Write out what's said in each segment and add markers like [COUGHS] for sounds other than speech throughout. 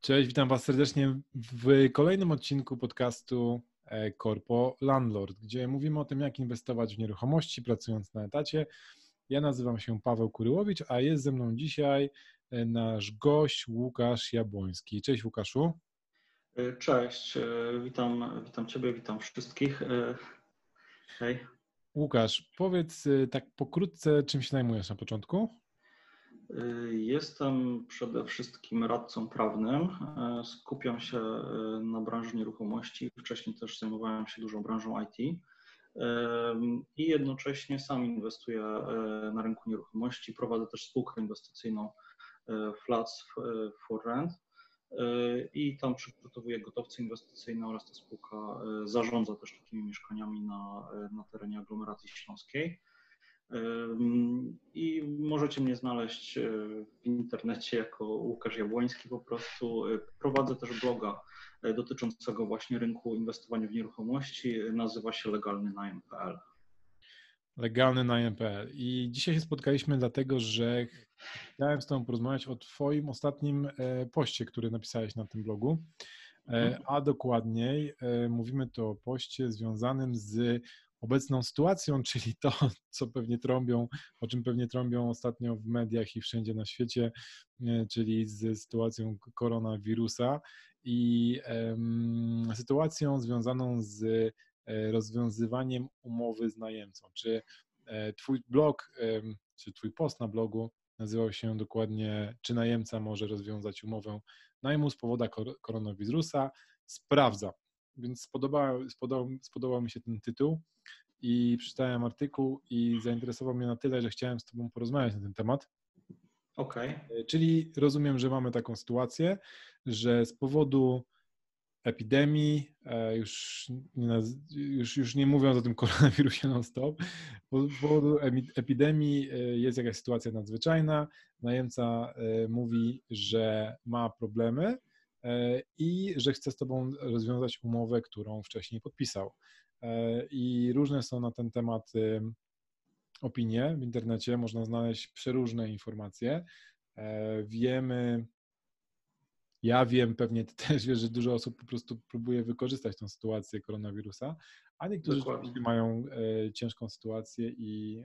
Cześć, witam Was serdecznie w kolejnym odcinku podcastu e, Corpo Landlord, gdzie mówimy o tym, jak inwestować w nieruchomości, pracując na etacie. Ja nazywam się Paweł Kuryłowicz, a jest ze mną dzisiaj e, nasz gość Łukasz Jabłoński. Cześć Łukaszu. E, cześć, witam, witam Ciebie, witam wszystkich. Hej. Łukasz, powiedz tak pokrótce, czym się zajmujesz na początku? Jestem przede wszystkim radcą prawnym. Skupiam się na branży nieruchomości. Wcześniej też zajmowałem się dużą branżą IT i jednocześnie sam inwestuję na rynku nieruchomości. Prowadzę też spółkę inwestycyjną Flats for Rent i tam przygotowuję gotowce inwestycyjne oraz ta spółka zarządza też takimi mieszkaniami na, na terenie aglomeracji śląskiej. I możecie mnie znaleźć e, w internecie jako Łukasz Jabłoński po prostu. E, prowadzę też bloga e, dotyczącego właśnie rynku inwestowania w nieruchomości. Nazywa się legalny najem.pl. Legalny najem.pl. I dzisiaj się spotkaliśmy dlatego, że chciałem z Tobą porozmawiać o Twoim ostatnim poście, który napisałeś na tym blogu. Mhm. A dokładniej mówimy to o poście związanym z obecną sytuacją, [LAUGHS] czyli to, co pewnie trąbią, o czym pewnie trąbią ostatnio w mediach i wszędzie na świecie, e, czyli z sytuacją koronawirusa i um, sytuacją związaną z e, rozwiązywaniem umowy z najemcą. Czy e, Twój blog, czy Twój post na blogu nazywał się dokładnie, czy najemca może rozwiązać umowę najmu z powodu koronawirusa? Sprawdza. Więc spodobał, spodobał, spodobał mi się ten tytuł i przeczytałem artykuł i zainteresował mnie na tyle, że chciałem z Tobą porozmawiać na ten temat. Okej. Okay. E, czyli rozumiem, że mamy taką sytuację, że z powodu epidemii, e, już nie, już, już nie mówiąc o tym koronawirusie non-stop, z powodu epidemii e, jest jakaś sytuacja nadzwyczajna, najemca mówi, że ma problemy i że chce z Tobą rozwiązać umowę, którą wcześniej podpisał. E, i różne są na ten temat opinie w internecie, można znaleźć przeróżne informacje. E, wiemy, ja wiem, pewnie ty też wiesz, że dużo osób po prostu próbuje wykorzystać tę sytuację koronawirusa, a niektórzy mają e, ciężką sytuację i,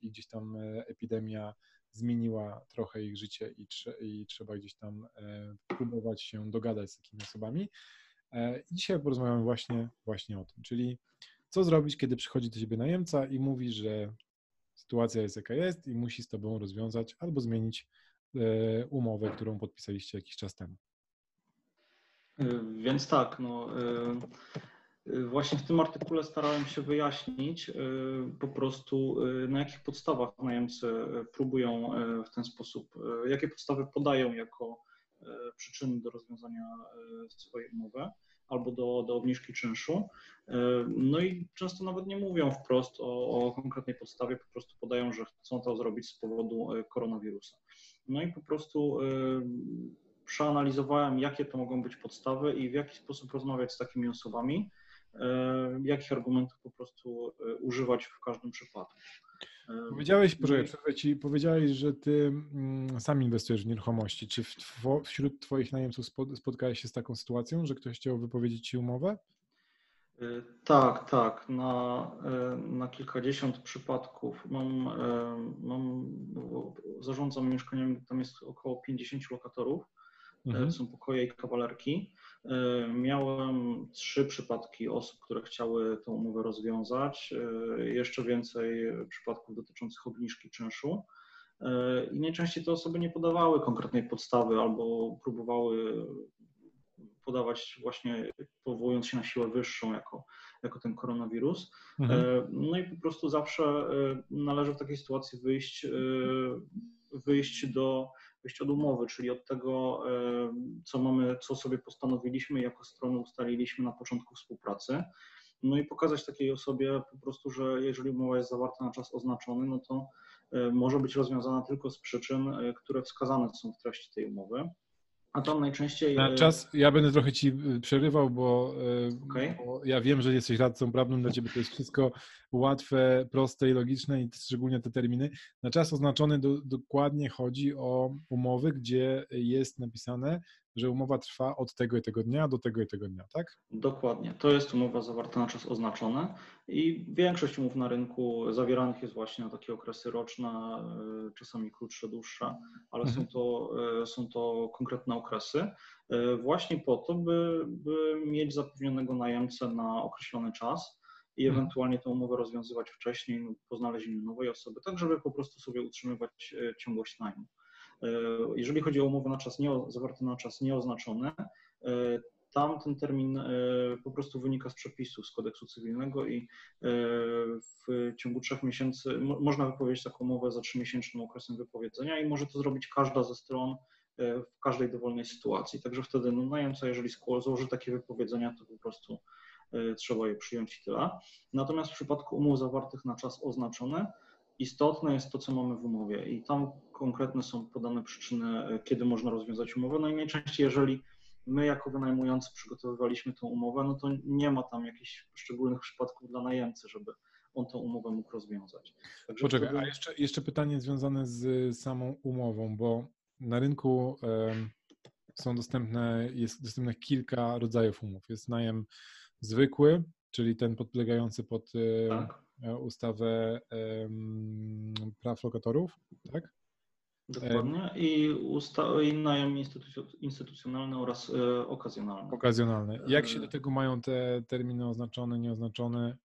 i gdzieś tam epidemia zmieniła trochę ich życie i, i trzeba gdzieś tam próbować się dogadać z takimi osobami. E, I dzisiaj porozmawiamy właśnie, właśnie o tym, czyli co zrobić, kiedy przychodzi do ciebie najemca i mówi, że sytuacja jest jaka jest i musi z tobą rozwiązać albo zmienić e, umowę, którą podpisaliście jakiś czas temu. E, więc tak, no, właśnie w tym artykule starałem się wyjaśnić po prostu na jakich podstawach najemcy próbują w ten sposób, jakie podstawy podają jako przyczyny do rozwiązania swojej umowy albo do, do obniżki czynszu. E, no i często nawet nie mówią wprost o, o konkretnej podstawie, po prostu podają, że chcą to zrobić z powodu e, koronawirusa. No i po prostu e, przeanalizowałem, jakie to mogą być podstawy i w jaki sposób rozmawiać z takimi osobami, jakich argumentów po prostu używać w każdym przypadku. Powiedziałeś, proszę, przerwę ci, powiedziałeś, że ty mm, sam inwestujesz w nieruchomości. Czy wśród twoich najemców spotkałeś się z taką sytuacją, że ktoś chciał wypowiedzieć ci umowę? Tak, tak. Na, y, na kilkadziesiąt przypadków mam, y, mam, zarządzam mieszkaniami, tam jest około 50 lokatorów. Mhm. Są pokoje i kawalerki. E, miałem trzy przypadki osób, które chciały tę umowę rozwiązać, e, jeszcze więcej przypadków dotyczących obniżki czynszu. E, I najczęściej te osoby nie podawały konkretnej podstawy albo próbowały podawać właśnie powołując się na siłę wyższą jako, jako ten koronawirus. Mhm. No i po prostu zawsze należy w takiej sytuacji wyjść, wyjść do wyjść od umowy, czyli od tego, co mamy, co sobie postanowiliśmy, jako strony ustaliliśmy na początku współpracy. No i pokazać takiej osobie po prostu, że jeżeli umowa jest zawarta na czas oznaczony, no to może być rozwiązana tylko z przyczyn, e, które wskazane są w treści tej umowy. A tam najczęściej. Na czas, ja będę trochę ci przerywał, bo, okay. bo, ja wiem, że jesteś radcą prawnym, dla ciebie to jest wszystko łatwe, proste i logiczne i szczególnie te terminy. Na czas oznaczony do, dokładnie chodzi o umowy, gdzie jest napisane, że umowa trwa od tego i tego dnia do tego i tego dnia, tak? Dokładnie. To jest umowa zawarta na czas oznaczony i większość umów na rynku zawieranych jest właśnie na takie okresy roczne, e, czasami krótsze, dłuższe, ale mhm. są, to, e, są to konkretne okresy e, właśnie po to, by, by mieć zapewnionego najemcę na określony czas i mhm. ewentualnie tę umowę rozwiązywać wcześniej po znalezieniu nowej osoby, tak żeby po prostu sobie utrzymywać ciągłość najmu. E, jeżeli chodzi o umowę na czas nie, zawarte na czas nieoznaczony, e, tam ten termin e, po prostu wynika z przepisów z kodeksu cywilnego i w ciągu trzech miesięcy można wypowiedzieć taką umowę za trzymiesięcznym okresem wypowiedzenia i może to zrobić każda ze stron w każdej dowolnej sytuacji. Także wtedy no, najemca, jeżeli złoży takie wypowiedzenia, to po prostu trzeba je przyjąć i tyle. Natomiast w przypadku umów zawartych na czas oznaczony, Istotne jest to, co mamy w umowie i tam konkretne są podane przyczyny, e, kiedy można rozwiązać umowę. No i najczęściej, jeżeli my jako wynajmujący przygotowywaliśmy tą umowę, no to nie ma tam jakichś szczególnych przypadków dla najemcy, żeby on tą umowę mógł rozwiązać. Także Poczekaj, wtedy... a jeszcze, jeszcze pytanie związane z samą umową, bo na rynku są dostępne, jest dostępne kilka rodzajów umów. Jest najem zwykły, czyli ten podlegający pod tak. E, ustawę praw lokatorów, tak? Dokładnie. I, usta- i najem instytucjonalny oraz e, okazjonalny. Okazjonalny. Jak się do tego mają te terminy oznaczone, nieoznaczone?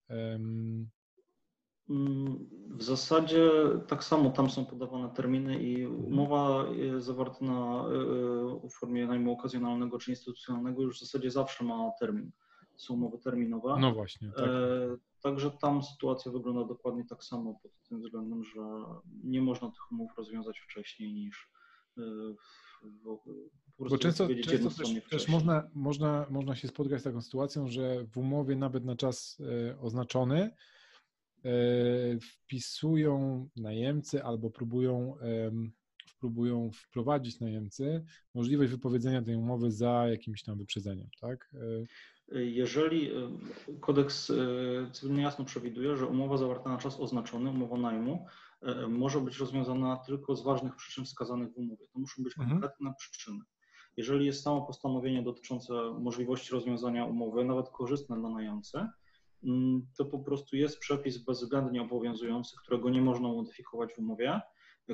Mm, w zasadzie tak samo tam są podawane terminy i mhm. umowa zawarta na, w formie najmu okazjonalnego czy instytucjonalnego już w zasadzie zawsze ma termin. Są umowy terminowe. No właśnie. Tak. E, Także tam sytuacja wygląda dokładnie tak samo pod tym względem, że nie można tych umów rozwiązać wcześniej niż y, w, po Bo często, często też, też, można, można, można się spotkać z taką sytuacją, że w umowie nawet na czas e, oznaczony e, wpisują najemcy albo próbują, próbują wprowadzić najemcy możliwość wypowiedzenia tej umowy za jakimś tam wyprzedzeniem, tak? Jeżeli e, kodeks e, cywilny jasno przewiduje, że umowa zawarta na czas oznaczony, umowa najmu, e, może być rozwiązana tylko z ważnych przyczyn wskazanych w umowie. To muszą być mhm. konkretne przyczyny. Jeżeli jest samo postanowienie dotyczące możliwości rozwiązania umowy, nawet korzystne dla najemcy, mm, to po prostu jest przepis bezwzględnie obowiązujący, którego nie można modyfikować w umowie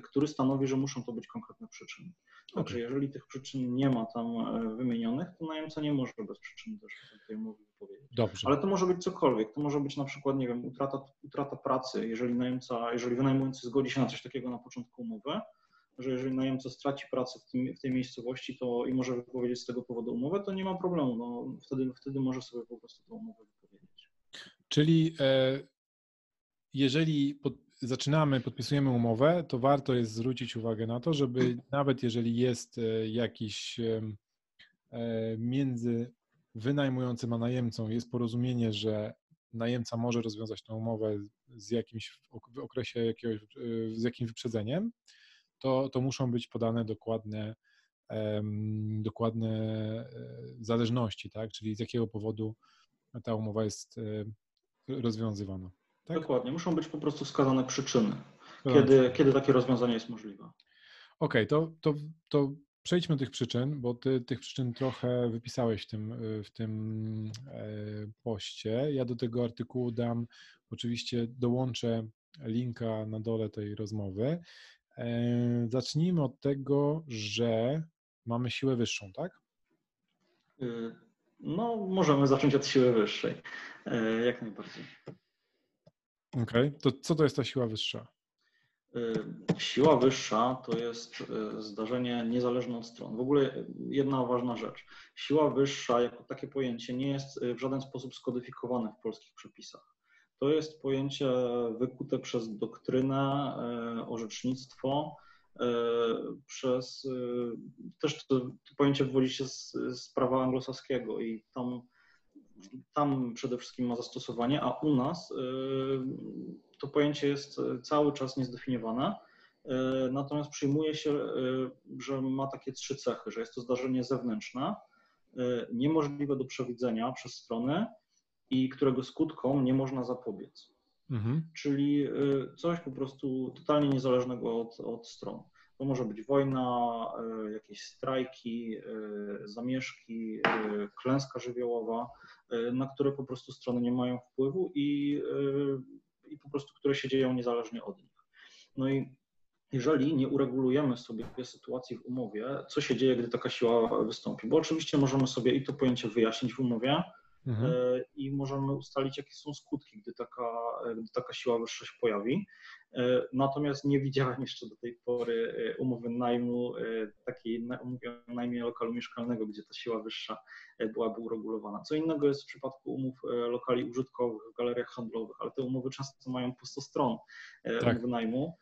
który stanowi, że muszą to być konkretne przyczyny. Także okay. jeżeli tych przyczyn nie ma tam e, wymienionych, to najemca nie może bez przyczyny też tej umowy wypowiedzieć. Dobrze. Ale to może być cokolwiek. To może być na przykład, nie wiem, utrata, utrata pracy, jeżeli najemca, jeżeli wynajmujący zgodzi się na coś takiego na początku umowy, że jeżeli najemca straci pracę w, tym, w tej miejscowości to i może wypowiedzieć z tego powodu umowę, to nie ma problemu. No, wtedy, wtedy może sobie po prostu tę umowę wypowiedzieć. Czyli e, jeżeli pod, zaczynamy, podpisujemy umowę, to warto jest zwrócić uwagę na to, żeby nawet jeżeli jest e, jakiś e, między wynajmującym a najemcą jest porozumienie, że najemca może rozwiązać tę umowę z jakimś w okresie jakiegoś, e, z jakimś wyprzedzeniem, to, to muszą być podane dokładne, dokładne zależności, tak? czyli z jakiego powodu ta umowa jest rozwiązywana. Tak? Dokładnie, muszą być po prostu wskazane przyczyny, kiedy, kiedy takie rozwiązanie jest możliwe. Okej, okay, to, to, to przejdźmy do tych przyczyn, bo ty tych przyczyn trochę wypisałeś w tym, w tym e, poście. Ja do tego artykułu dam, oczywiście dołączę linka na dole tej rozmowy. E, zacznijmy od tego, że mamy siłę wyższą, tak? Y, no, możemy zacząć od siły wyższej, e, jak najbardziej. Okej, okay. to co to jest ta siła wyższa? Y, siła wyższa to jest y, zdarzenie niezależne od stron. W ogóle jedna ważna rzecz. Siła wyższa jako takie pojęcie nie jest y, w żaden sposób skodyfikowane w polskich przepisach. To jest pojęcie wykute przez doktrynę, orzecznictwo, przez też to, to pojęcie wywodzi się z, z prawa anglosaskiego i tam tam przede wszystkim ma zastosowanie, a u nas y, to pojęcie jest cały czas niezdefiniowane natomiast przyjmuje się, że ma takie trzy cechy, że jest to zdarzenie zewnętrzne, niemożliwe do przewidzenia przez strony i którego skutkom nie można zapobiec. Mhm. Czyli coś po prostu totalnie niezależnego od, od stron. To może być wojna, e, jakieś strajki, e, zamieszki, e, klęska żywiołowa, na które po prostu strony nie mają wpływu i, i po prostu które się dzieją niezależnie od nich. No i jeżeli nie uregulujemy sobie sytuacji w umowie, co się dzieje, gdy taka siła wystąpi? Bo oczywiście możemy sobie i to pojęcie wyjaśnić w umowie, mhm. i możemy ustalić, jakie są skutki, gdy taka, gdy taka siła wyższa się pojawi. E, natomiast nie widziałem jeszcze do tej pory e, umowy najmu, e, takiej umowy o najmie lokalu mieszkalnego, gdzie ta siła wyższa byłaby uregulowana. Co innego jest w przypadku umów lokali użytkowych w galeriach handlowych, ale te umowy często mają po 100 stron tak. umowy najmu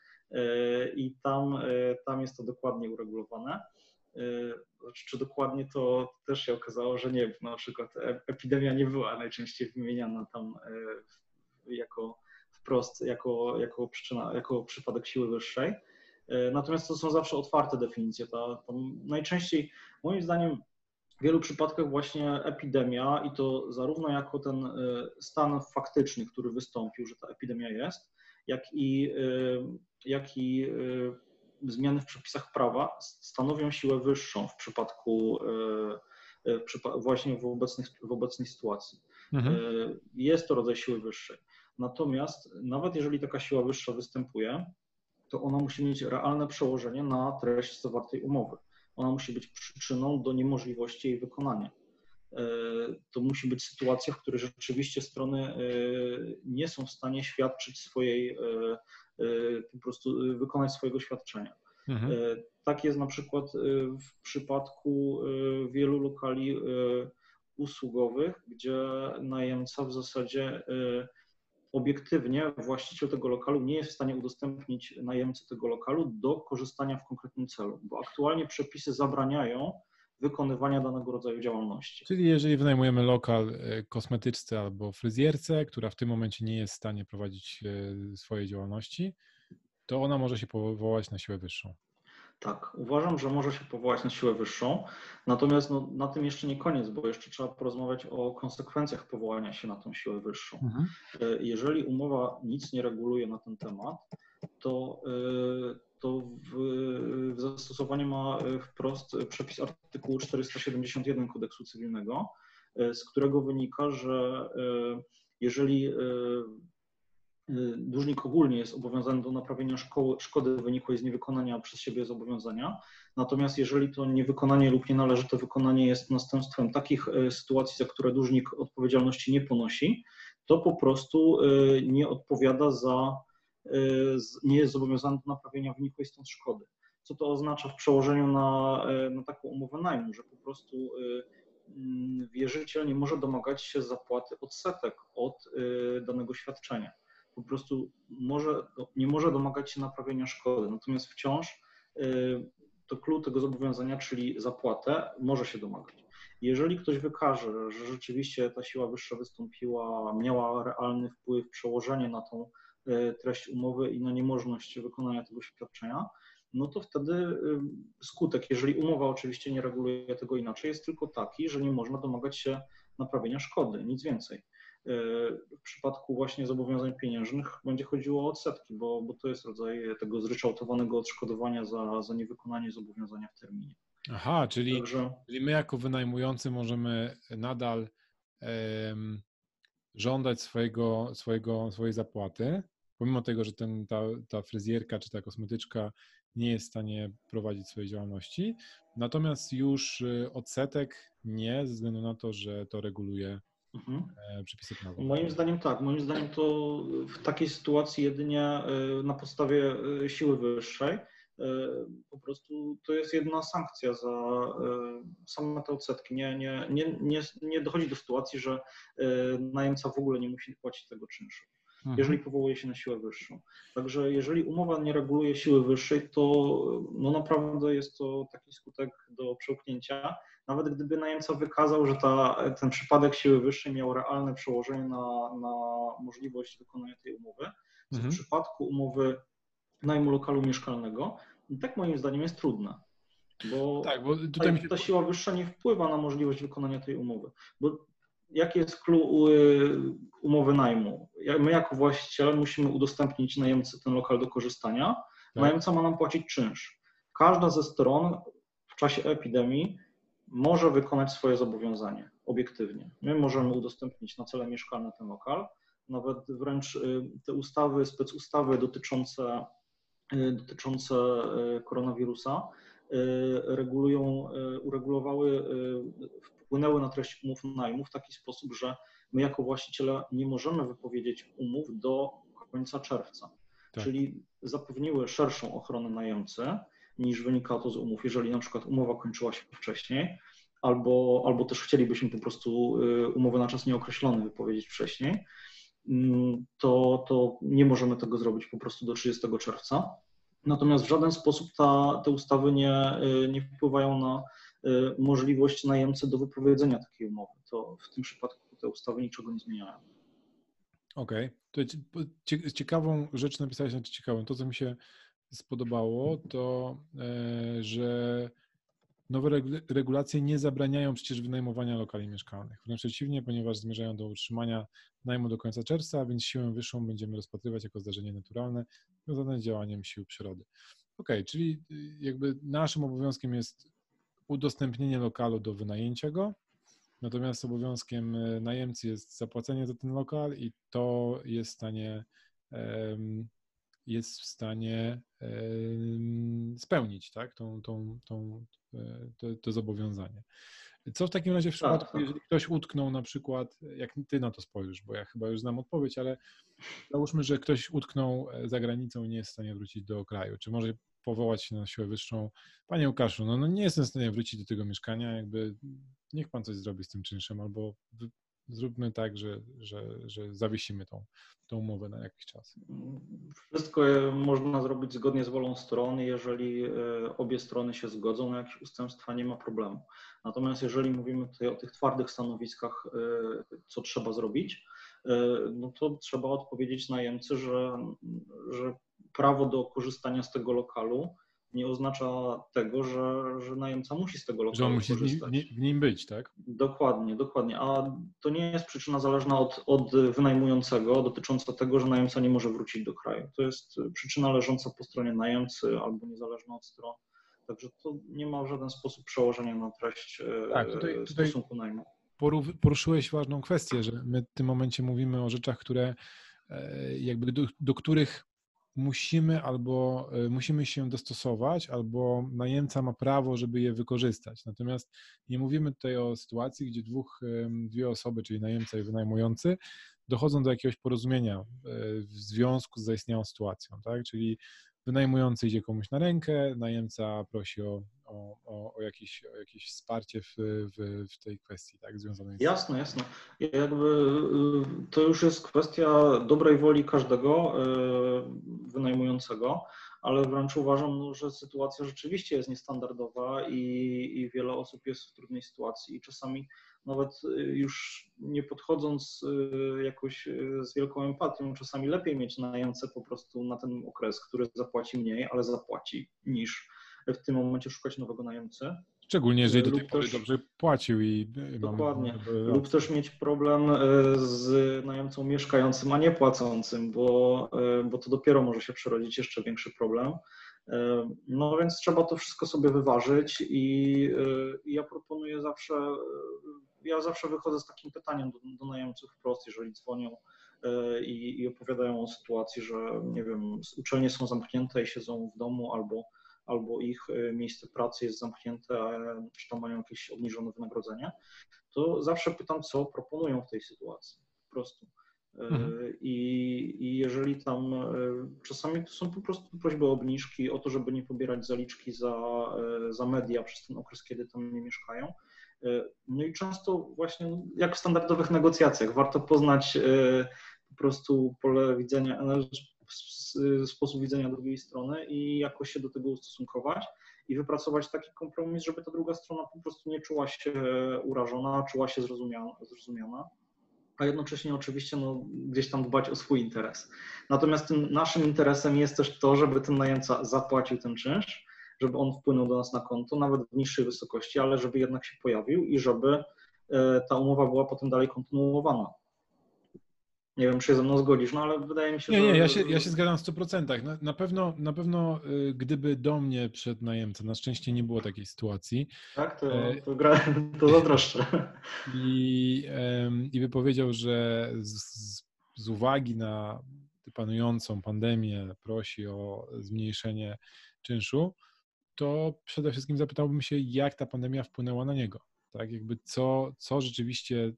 i tam, tam jest to dokładnie uregulowane. Znaczy, czy dokładnie to też się okazało, że nie, na przykład epidemia nie była najczęściej wymieniana tam jako wprost jako, jako przyczyna, jako przypadek siły wyższej. E, natomiast to są zawsze otwarte definicje. Ta, ta najczęściej, moim zdaniem, w wielu przypadkach właśnie epidemia i to zarówno jako ten e, stan faktyczny, który wystąpił, że ta epidemia jest, jak i, e, jak i zmiany w przepisach prawa stanowią siłę wyższą w przypadku właśnie w, obecnych, w obecnej sytuacji. Mhm. Jest to rodzaj siły wyższej. Natomiast nawet jeżeli taka siła wyższa występuje, to ona musi mieć realne przełożenie na treść zawartej umowy. Ona musi być przyczyną do niemożliwości jej wykonania. E, to musi być sytuacja, w której rzeczywiście strony e, nie są w stanie świadczyć swojej, e, po prostu wykonać swojego świadczenia. Mhm. Tak jest na przykład w przypadku wielu lokali usługowych, gdzie najemca w zasadzie obiektywnie właściciel tego lokalu nie jest w stanie udostępnić najemcy tego lokalu do korzystania w konkretnym celu, bo aktualnie przepisy zabraniają wykonywania danego rodzaju działalności. Czyli jeżeli wynajmujemy lokal e, kosmetyczce albo fryzjerce, która w tym momencie nie jest w stanie prowadzić e, swojej działalności, to ona może się powołać na siłę wyższą. Tak, uważam, że może się powołać na siłę wyższą, natomiast no, na tym jeszcze nie koniec, bo jeszcze trzeba porozmawiać o konsekwencjach powołania się na tą siłę wyższą. Mhm. E, jeżeli umowa nic nie reguluje na ten temat, to, e, to w, w zastosowaniu ma wprost przepis artykułu 471 kodeksu cywilnego, e, z którego wynika, że jeżeli Y, dłużnik ogólnie jest obowiązany do naprawienia szkoły, szkody wynikłej z niewykonania przez siebie zobowiązania. Natomiast jeżeli to niewykonanie lub nienależyte wykonanie jest następstwem takich sytuacji, za które dłużnik odpowiedzialności nie ponosi, to po prostu nie odpowiada za, nie jest zobowiązany do naprawienia wynikłej stąd szkody. Co to oznacza w przełożeniu na, na taką umowę najmu, że po prostu mm, wierzyciel nie może domagać się zapłaty odsetek od danego świadczenia po prostu może, nie może domagać się naprawienia szkody, natomiast wciąż y, to klucz tego zobowiązania, czyli zapłatę, może się domagać. Jeżeli ktoś wykaże, że rzeczywiście ta siła wyższa wystąpiła, miała realny wpływ, przełożenie na tą y, treść umowy i na niemożność wykonania tego świadczenia, no to wtedy y, skutek, jeżeli umowa oczywiście nie reguluje tego inaczej, jest tylko taki, że nie można domagać się naprawienia szkody, nic więcej. E, w przypadku właśnie zobowiązań pieniężnych będzie chodziło o odsetki, bo, bo to jest rodzaj tego zryczałtowanego odszkodowania za, za niewykonanie zobowiązania w terminie. Aha, czyli, Także... czyli my jako wynajmujący możemy nadal um, żądać swojego, swojego, swojej zapłaty, pomimo tego, że ten, ta, ta fryzjerka czy ta kosmetyczka nie jest w stanie prowadzić swojej działalności, natomiast już y, odsetek nie, ze względu na to, że to reguluje Mhm. E, przepisy prawa. Moim zdaniem tak. Moim zdaniem to w takiej sytuacji jedynie e, na podstawie e, siły wyższej po prostu to jest jedna sankcja za same te odsetki. Nie, nie, nie, nie, nie dochodzi do sytuacji, że najemca w ogóle nie musi płacić tego czynszu. Mhm. jeżeli powołuje się na siłę wyższą. Także jeżeli umowa nie reguluje siły wyższej, to no naprawdę jest to taki skutek do przełknięcia. Nawet gdyby najemca wykazał, że ta, ten przypadek siły wyższej miał realne przełożenie na, na możliwość wykonania tej umowy, mhm. w przypadku umowy najmu lokalu mieszkalnego, tak moim zdaniem jest trudne. Bo, tak, bo tutaj ta, ta siła wyższa nie wpływa na możliwość wykonania tej umowy. Bo jaki jest clue y, umowy najmu? My jako właściciele musimy udostępnić najemcy ten lokal do korzystania. Tak. Najemca ma nam płacić czynsz. Każda ze stron w czasie epidemii może wykonać swoje zobowiązanie obiektywnie. My możemy udostępnić na cele mieszkalne ten lokal, nawet wręcz y, te ustawy, specustawy dotyczące, dotyczące koronawirusa regulują, uregulowały wpłynęły na treść umów najmu w taki sposób, że my jako właściciele nie możemy wypowiedzieć umów do końca czerwca. Tak. Czyli zapewniły szerszą ochronę najemcy niż wynika to z umów, jeżeli na przykład umowa kończyła się wcześniej, albo, albo też chcielibyśmy po prostu umowę na czas nieokreślony wypowiedzieć wcześniej, to, to nie możemy tego zrobić po prostu do 30 czerwca. Natomiast w żaden sposób ta, te ustawy nie, y, nie wpływają na Y, możliwość najemcy do wypowiedzenia takiej umowy. To w tym przypadku te ustawy niczego nie zmieniają. Okej. Okay. ciekawą rzecz napisałeś, znaczy ciekawą. To, co mi się spodobało, to e, że nowe regulacje nie zabraniają przecież wynajmowania lokali mieszkalnych. Wręcz przeciwnie, ponieważ zmierzają do utrzymania najmu do końca czerwca, więc siłę wyższą będziemy rozpatrywać jako zdarzenie naturalne związane z działaniem sił przyrody. Okay, czyli y, jakby naszym obowiązkiem jest udostępnienie lokalu do wynajęcia go, natomiast obowiązkiem e, najemcy jest zapłacenie za ten lokal i to jest w stanie, jest w stanie spełnić tak, tą, tą, tą, to, to zobowiązanie. Co w takim razie w tak, przypadku, tak. jeżeli ktoś utknął na przykład, jak ty na to spojrzysz, bo ja chyba już znam odpowiedź, ale załóżmy, że ktoś utknął e, za granicą i nie jest w stanie wrócić do kraju. Czy może powołać się na siłę wyższą. Panie Łukaszu, no, no nie jestem w stanie wrócić do tego mieszkania, jakby niech pan coś zrobi z tym czynszem, albo zróbmy tak, że, że, że zawiesimy tą, tą umowę na jakiś czas. Wszystko można zrobić zgodnie z wolą stron, jeżeli e, obie strony się zgodzą na jakieś ustępstwa, nie ma problemu. Natomiast jeżeli mówimy tutaj o tych twardych stanowiskach, e, co trzeba zrobić, e, no to trzeba odpowiedzieć najemcy, że, że prawo do korzystania z tego lokalu nie oznacza tego, że, że najemca musi z tego lokalu że musi korzystać. w nim być, tak? Dokładnie, dokładnie. A to nie jest przyczyna zależna od, od wynajmującego dotycząca tego, że najemca nie może wrócić do kraju. To jest przyczyna leżąca po stronie najemcy albo niezależna od stron. Także to nie ma w żaden sposób przełożenia na treść e, tak, tutaj, stosunku najmu. Poruszyłeś ważną kwestię, że my w tym momencie mówimy o rzeczach, które e, jakby do, do których musimy albo e, musimy się dostosować, albo najemca ma prawo, żeby je wykorzystać. Natomiast nie mówimy tutaj o sytuacji, gdzie dwóch, dwie osoby, czyli najemca i wynajmujący, dochodzą do jakiegoś porozumienia e, w związku z zaistniałą sytuacją, tak? Czyli wynajmujący idzie komuś na rękę, najemca prosi o, o, o, o, jakieś, o jakieś wsparcie w, w, w tej kwestii, tak, związanej z... Jasne, jasne. Jakby y, to już jest kwestia dobrej woli każdego y, wynajmującego, ale wręcz uważam, no, że sytuacja rzeczywiście jest niestandardowa i, i wiele osób jest w trudnej sytuacji i czasami nawet y, już nie podchodząc jakoś z wielką empatią, czasami lepiej mieć najemcę po prostu na ten okres, który zapłaci mniej, ale zapłaci, niż w tym momencie szukać nowego najemcy. Szczególnie, jeżeli do tej pory też, dobrze płacił i Dokładnie. Mamy... Lub też mieć problem z najemcą mieszkającym, a nie płacącym, bo, bo to dopiero może się przerodzić jeszcze większy problem. No więc trzeba to wszystko sobie wyważyć i, i ja proponuję zawsze ja zawsze wychodzę z takim pytaniem do, do najemców wprost, jeżeli dzwonią e, i, i, opowiadają o sytuacji, że nie wiem, uczelnie są zamknięte i siedzą w domu albo, albo ich e, miejsce pracy jest zamknięte, czy tam mają jakieś obniżone wynagrodzenie, to zawsze pytam, co proponują w tej sytuacji. Po prostu. E, mhm. I, I, jeżeli tam czasami to są po prostu prośby o obniżki, o to, żeby nie pobierać zaliczki za, za media przez ten okres, kiedy tam nie mieszkają, E, no i często właśnie jak w standardowych negocjacjach warto poznać e, po prostu pole widzenia, e, sposób widzenia drugiej strony i jakoś się do tego ustosunkować i wypracować taki kompromis, żeby ta druga strona po prostu nie czuła się urażona, czuła się zrozumiana. zrozumiana. a jednocześnie oczywiście no, gdzieś tam dbać o swój interes. Natomiast tym naszym interesem jest też to, żeby ten najemca zapłacił ten czynsz, żeby on wpłynął do nas na konto, nawet w niższej wysokości, ale żeby jednak się pojawił i żeby e, ta umowa była potem dalej kontynuowana. Nie wiem, czy się ze mną zgodzisz, no ale wydaje mi się, nie, że... Nie, ja się, ja się zgadzam w 100%. Na, na pewno, na pewno y, gdyby do mnie przed najemca, na szczęście nie było takiej sytuacji. Tak, to, e, to, gra, to zazdroszczę. [LAUGHS] I, I by powiedział, że z, z uwagi na panującą pandemię prosi o zmniejszenie czynszu, to przede wszystkim zapytałbym się, jak ta pandemia wpłynęła na niego tak? Jakby co, co rzeczywiście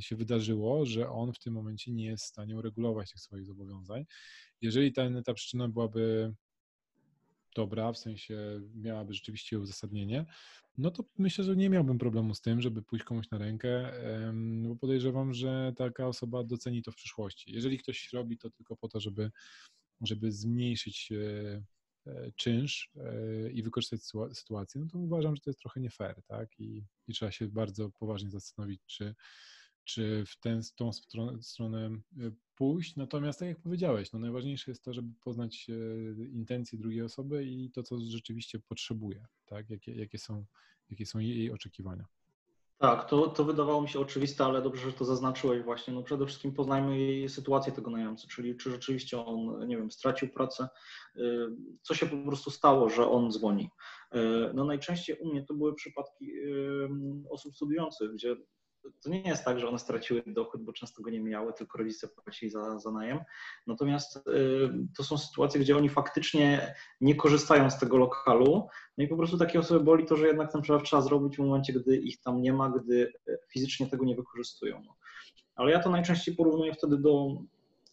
się wydarzyło, że on w tym momencie nie jest w stanie uregulować tych swoich zobowiązań. Jeżeli ta, ta przyczyna byłaby dobra, w sensie miałaby rzeczywiście uzasadnienie, no to myślę, że nie miałbym problemu z tym, żeby pójść komuś na rękę, bo podejrzewam, że taka osoba doceni to w przyszłości. Jeżeli ktoś robi to tylko po to, żeby, żeby zmniejszyć e, czynsz e, i wykorzystać sytuację, no to uważam, że to jest trochę nie fair, tak? I, i trzeba się bardzo poważnie zastanowić, czy, czy w tę tą stronę, stronę e, pójść. Natomiast, tak jak powiedziałeś, no najważniejsze jest to, żeby poznać intencje drugiej osoby i to, co rzeczywiście potrzebuje, tak? Jakie, jakie, są, jakie są jej oczekiwania. Tak, to, to wydawało mi się oczywiste, ale dobrze, że to zaznaczyłeś właśnie. No przede wszystkim poznajmy sytuację tego najemcy, czyli czy rzeczywiście on, nie wiem, stracił pracę, y, co się po prostu stało, że on dzwoni. Y, no najczęściej u mnie to były przypadki y, osób studiujących, gdzie to nie jest tak, że one straciły dochód, bo często go nie miały, tylko rodzice płacili za, za najem. Natomiast y, to są sytuacje, gdzie oni faktycznie nie korzystają z tego lokalu. No i po prostu takie osoby boli to, że jednak ten przelew trzeba zrobić w momencie, gdy ich tam nie ma, gdy y, fizycznie tego nie wykorzystują. Ale ja to najczęściej porównuję wtedy do,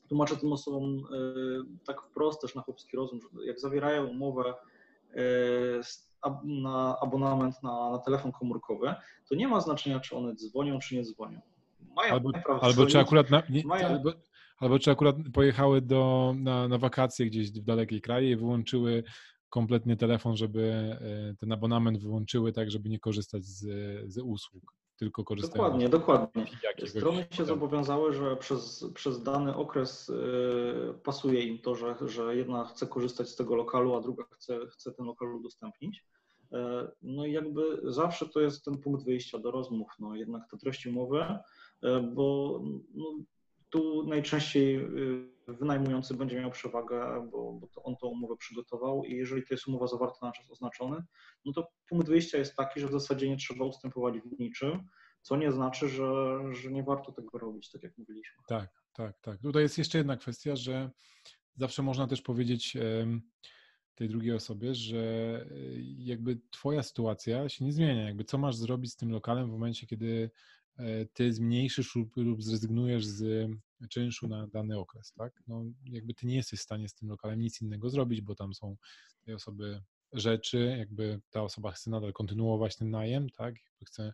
tłumaczę tym osobom y, tak wprost też na chłopski rozum, że jak zawierają umowę z na abonament na, na telefon komórkowy, to nie ma znaczenia, czy one dzwonią, czy nie dzwonią. Mają albo, albo czy akurat na, nie, mają... albo, albo, czy akurat pojechały do, na, na wakacje gdzieś w dalekiej kraje i wyłączyły kompletnie telefon, żeby e, ten abonament wyłączyły tak, żeby nie korzystać z, z usług tylko korzystają. Dokładnie, dokładnie. Strony się zobowiązały, że przez, przez dany okres y, pasuje im to, że, że jedna chce korzystać z tego lokalu, a druga chce, chce ten lokal udostępnić. Y, no i jakby zawsze to jest ten punkt wyjścia do rozmów, no jednak to treść umowy, y, bo no, tu najczęściej wynajmujący będzie miał przewagę, bo, bo to on tą umowę przygotował i jeżeli to jest umowa zawarta na czas oznaczony, no to punkt wyjścia jest taki, że w zasadzie nie trzeba ustępować w niczym, co nie znaczy, że, że nie warto tego robić, tak jak mówiliśmy. Tak, tak, tak. Tutaj jest jeszcze jedna kwestia, że zawsze można też powiedzieć tej drugiej osobie, że y, jakby twoja sytuacja się nie zmienia, jakby co masz zrobić z tym lokalem w momencie, kiedy e, ty zmniejszysz lub, lub zrezygnujesz z czynszu na dany okres, tak? No jakby ty nie jesteś w stanie z tym lokalem nic innego zrobić, bo tam są tej osoby rzeczy, jakby ta osoba chce nadal kontynuować ten najem, tak? Jakby chce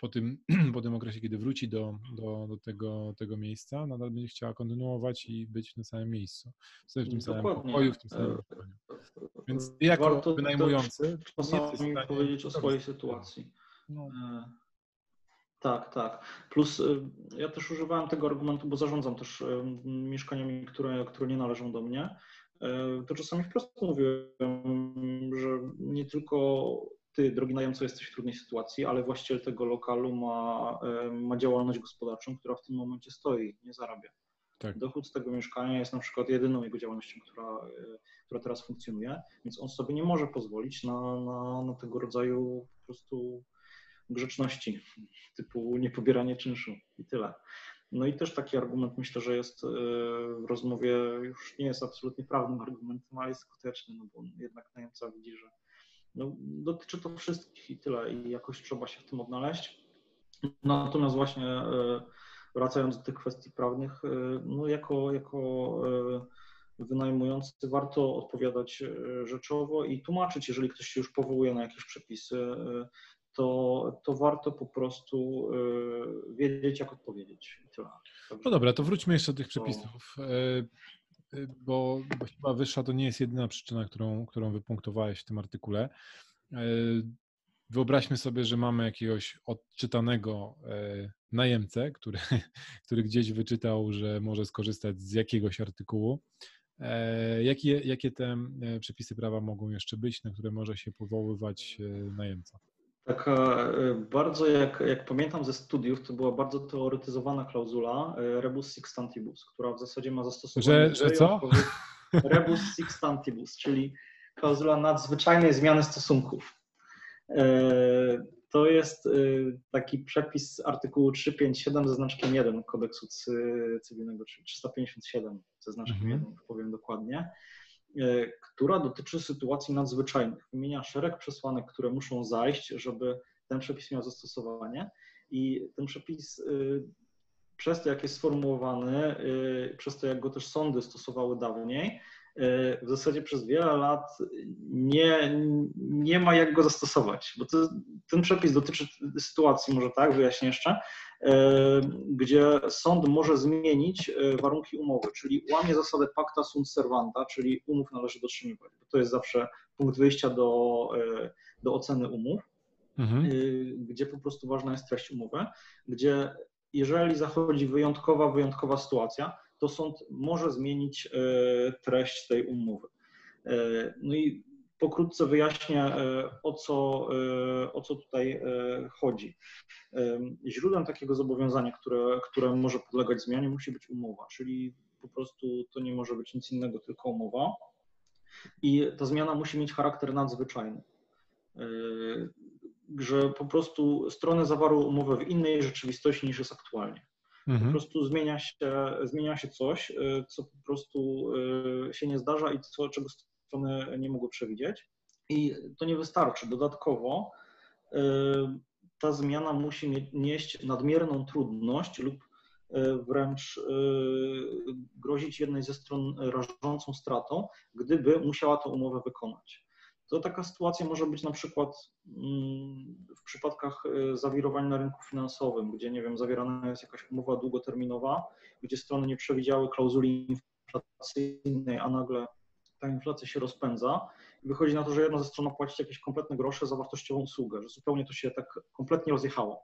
po tym, [CLEARS THROAT] po tym okresie, kiedy wróci do, do, do tego, tego miejsca, nadal będzie chciała kontynuować i być w tym samym miejscu, w tym Dokładnie. samym pokoju, w tym samym pokoju. Więc jako Warto wynajmujący czasami powiedzieć o swojej sytuacji. No. Tak, tak. Plus y, ja też używałem tego argumentu, bo zarządzam też y, mieszkaniami, które, które nie należą do mnie. Y, to czasami wprost mówiłem, że nie tylko ty, drogi najemco, jesteś w trudnej sytuacji, ale właściciel tego lokalu ma, ma działalność gospodarczą, która w tym momencie stoi, nie zarabia. Tak. Dochód z tego mieszkania jest na przykład jedyną jego działalnością, która, która teraz funkcjonuje, więc on sobie nie może pozwolić na, na, na tego rodzaju po prostu grzeczności, typu niepobieranie czynszu i tyle. No i też taki argument myślę, że jest e, w rozmowie, już nie jest absolutnie prawnym argumentem, ale jest skuteczny, no bo jednak najemca widzi, że no, dotyczy to wszystkich i tyle i jakoś trzeba się w tym odnaleźć. Natomiast właśnie e, wracając do tych kwestii prawnych, e, no jako, jako wynajmujący warto odpowiadać rzeczowo i tłumaczyć, jeżeli ktoś się już powołuje na jakieś przepisy, to, to warto po prostu y, wiedzieć, jak odpowiedzieć. No dobra, to wróćmy jeszcze do tych przepisów, e, e, bo, bo chyba wyższa to nie jest jedyna przyczyna, którą, którą wypunktowałeś w tym artykule. Wyobraźmy sobie, że mamy jakiegoś odczytanego najemcę, który, [LAUGHS] który gdzieś wyczytał, że może skorzystać z jakiegoś artykułu. E, jakie, jakie te przepisy prawa mogą jeszcze być, na które może się powoływać najemca? Taka bardzo, jak, jak pamiętam ze studiów, to była bardzo teoretyzowana klauzula rebus sixtantibus, która w zasadzie ma zastosowanie... Że, że co? [LAUGHS] Rebus sixtantibus, czyli klauzula nadzwyczajnej zmiany stosunków. E, to jest e, taki przepis artykułu 357 ze znaczkiem 1 kodeksu cywilnego, czyli 357 ze znaczkiem mhm. 1, powiem dokładnie, e, która dotyczy sytuacji nadzwyczajnych. Wymienia szereg przesłanek, które muszą zajść, żeby ten przepis miał zastosowanie. I ten przepis przez to, jak jest sformułowany, przez to, jak go też sądy stosowały dawniej, w zasadzie przez wiele lat nie, nie ma jak go zastosować, bo to, ten przepis dotyczy sytuacji, może tak, wyjaśnię jeszcze, e, gdzie sąd może zmienić e, warunki umowy, czyli łamie zasadę pacta sunt servanta, czyli umów należy dotrzymywać. To jest zawsze punkt wyjścia do, e, do oceny umów, mhm. gdzie po prostu ważna jest treść umowy, gdzie jeżeli zachodzi wyjątkowa, wyjątkowa sytuacja, to sąd może zmienić e, treść tej umowy. E, no i pokrótce wyjaśnię, e, o co, o co tutaj chodzi. Źródłem takiego zobowiązania, które, które może podlegać zmianie, musi być umowa, czyli po prostu to nie może być nic innego, tylko umowa. I ta zmiana musi mieć charakter nadzwyczajny. Że po prostu strony zawarły umowę w innej rzeczywistości niż jest aktualnie. Mhm. Po prostu zmienia się, zmienia się coś, co po prostu się nie zdarza i co, czego strony nie mogły przewidzieć. I to nie wystarczy. Dodatkowo y, ta zmiana musi nieść nadmierną trudność lub wręcz grozić jednej ze stron rażącą stratą, gdyby musiała tę umowę wykonać to taka sytuacja może być na przykład mm, w przypadkach y, zawirowań na rynku finansowym, gdzie, nie wiem, zawierana jest jakaś umowa długoterminowa, gdzie strony nie przewidziały klauzuli inflacyjnej, a nagle ta inflacja się rozpędza i wychodzi na to, że jedna ze stron płaci jakieś kompletne grosze za wartościową usługę, że zupełnie to się tak kompletnie rozjechało.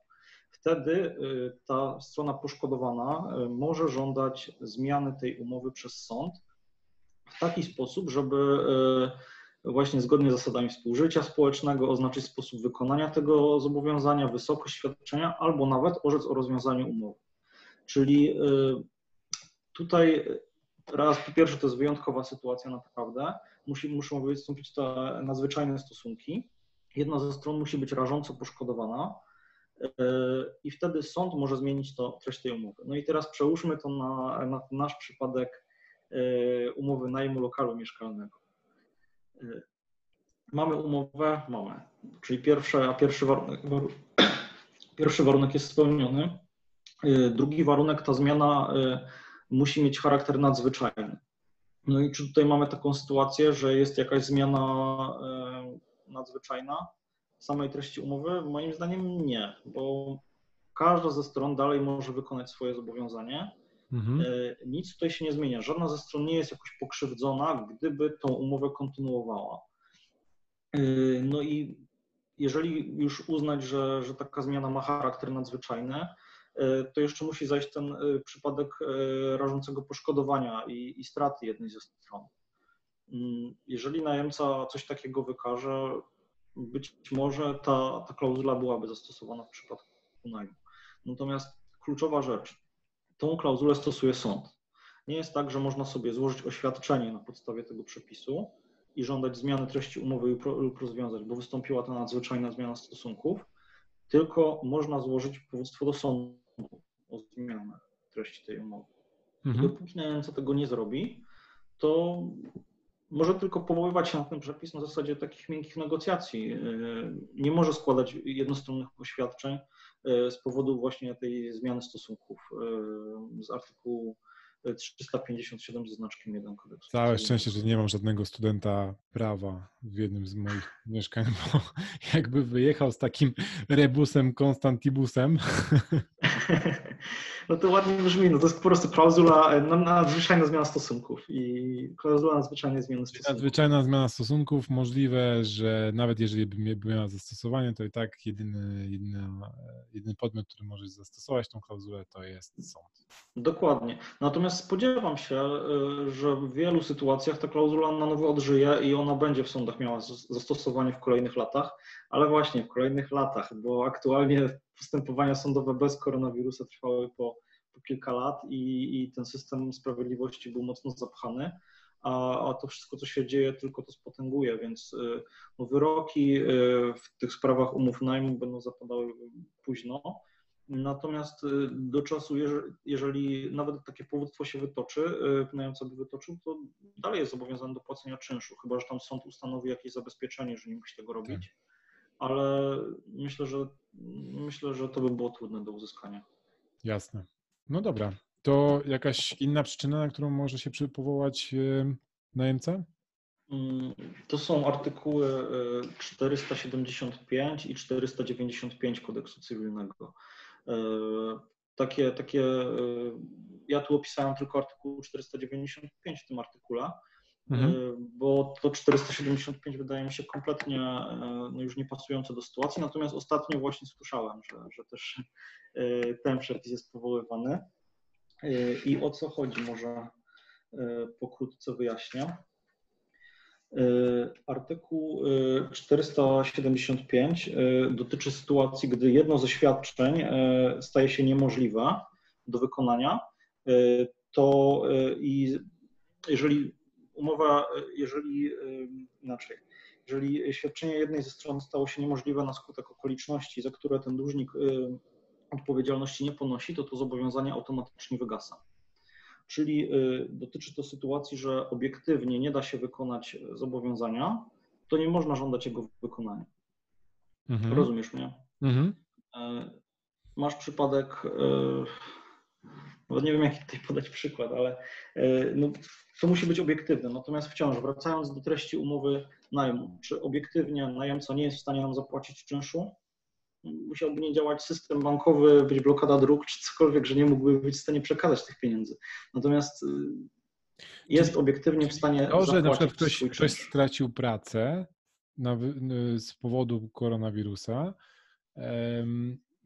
Wtedy y, ta strona poszkodowana y, może żądać zmiany tej umowy przez sąd w taki sposób, żeby właśnie zgodnie z zasadami współżycia społecznego, oznaczyć sposób wykonania tego zobowiązania, wysokość świadczenia albo nawet orzec o rozwiązaniu umowy. Czyli y, tutaj raz po pierwsze to jest wyjątkowa sytuacja naprawdę, Musi, muszą wystąpić te nadzwyczajne stosunki. Jedna ze stron musi być rażąco poszkodowana y, i wtedy sąd może zmienić to, treść tej umowy. No i teraz przełóżmy to na, na nasz przypadek y, umowy najmu lokalu mieszkalnego. Mamy umowę, mamy. Czyli pierwszy, a pierwszy warunek, [COUGHS] pierwszy warunek jest spełniony. Drugi warunek, ta zmiana musi mieć charakter nadzwyczajny. No i czy tutaj mamy taką sytuację, że jest jakaś zmiana y, nadzwyczajna samej treści umowy? Moim zdaniem nie, bo każda ze stron dalej może wykonać swoje zobowiązanie. Mhm. Nic tutaj się nie zmienia. Żadna ze stron nie jest jakoś pokrzywdzona, gdyby tą umowę kontynuowała. Yy, no i jeżeli już uznać, że, że taka zmiana ma charakter nadzwyczajny, to jeszcze musi zajść ten yy, przypadek rażącego poszkodowania i, i straty jednej ze stron. Jeżeli najemca coś takiego wykaże, być może ta, ta klauzula byłaby zastosowana w przypadku najmu. Natomiast kluczowa rzecz, tą klauzulę stosuje sąd. Nie jest tak, że można sobie złożyć oświadczenie na podstawie tego przepisu, i żądać zmiany treści umowy lub rozwiązać, bo wystąpiła ta nadzwyczajna zmiana stosunków, tylko można złożyć powództwo do sądu o zmianę treści tej umowy. Mhm. Dopóki najemca tego nie zrobi, to może tylko powoływać się na ten przepis na zasadzie takich miękkich negocjacji. Yy, nie może składać jednostronnych oświadczeń yy, z powodu właśnie tej zmiany stosunków yy, z artykułu 357 ze znaczkiem 1 kodeksu. Całe szczęście, że nie mam żadnego studenta prawa w jednym z moich mieszkań, bo [LAUGHS] jakby wyjechał z takim rebusem Konstantibusem, [LAUGHS] No to ładnie brzmi, no to jest po prostu klauzula, e, nadzwyczajna zmiana stosunków i klauzula nadzwyczajnej zmiany stosunków. Nadzwyczajna zmiana stosunków, możliwe, że nawet jeżeli by miała zastosowanie, to i tak jedyny, jedyny, jedyny podmiot, który może zastosować tą klauzulę, to jest sąd. Dokładnie. Natomiast spodziewam się, e, że w wielu sytuacjach ta klauzula na nowo odżyje i ona będzie w sądach miała zastosowanie w kolejnych latach, ale właśnie w kolejnych latach, bo aktualnie postępowania sądowe bez koronawirusa trwały po, po kilka lat i, i, ten system sprawiedliwości był mocno zapchany, a, a, to wszystko, co się dzieje, tylko to spotęguje, więc y, no, wyroki y, w tych sprawach umów najmu będą zapadały późno. Natomiast y, do czasu, jeżeli, nawet takie powództwo się wytoczy, wynająca by wytoczył, to dalej jest zobowiązany do płacenia czynszu, chyba że tam sąd ustanowi jakieś zabezpieczenie, że nie musi tego robić. Tak ale myślę, że myślę, że to by było trudne do uzyskania. Jasne. No dobra. To jakaś inna przyczyna, na którą może się powołać najemca? Mm, to są artykuły 475 i 495 kodeksu cywilnego. E, takie, takie, e, ja tu opisałem tylko artykuł 495 w tym artykule, Mhm. Y, bo to 475 wydaje mi się kompletnie no już nie pasujące do sytuacji, natomiast ostatnio właśnie słyszałem, że, że też ten przepis jest powoływany. I o co chodzi, może pokrótce wyjaśnię. Artykuł 475 dotyczy sytuacji, gdy jedno ze świadczeń staje się niemożliwe do wykonania, to i jeżeli umowa, jeżeli inaczej, jeżeli świadczenie jednej ze stron stało się niemożliwe na skutek okoliczności, za które ten dłużnik odpowiedzialności nie ponosi, to to zobowiązanie automatycznie wygasa. Czyli y, dotyczy to sytuacji, że obiektywnie nie da się wykonać zobowiązania, to nie można żądać jego wykonania. Mhm. Rozumiesz mnie? Mhm. E, masz przypadek, no nie wiem jaki tutaj podać przykład, ale no, to musi być obiektywne. Natomiast wciąż, wracając do treści umowy najmu, czy obiektywnie najemca nie jest w stanie nam zapłacić czynszu? Musiałby nie działać system bankowy, być blokada dróg, czy cokolwiek, że nie mógłby być w stanie przekazać tych pieniędzy. Natomiast y, jest Czyli obiektywnie w stanie. To, że na przykład ktoś, ktoś stracił pracę na, z powodu koronawirusa,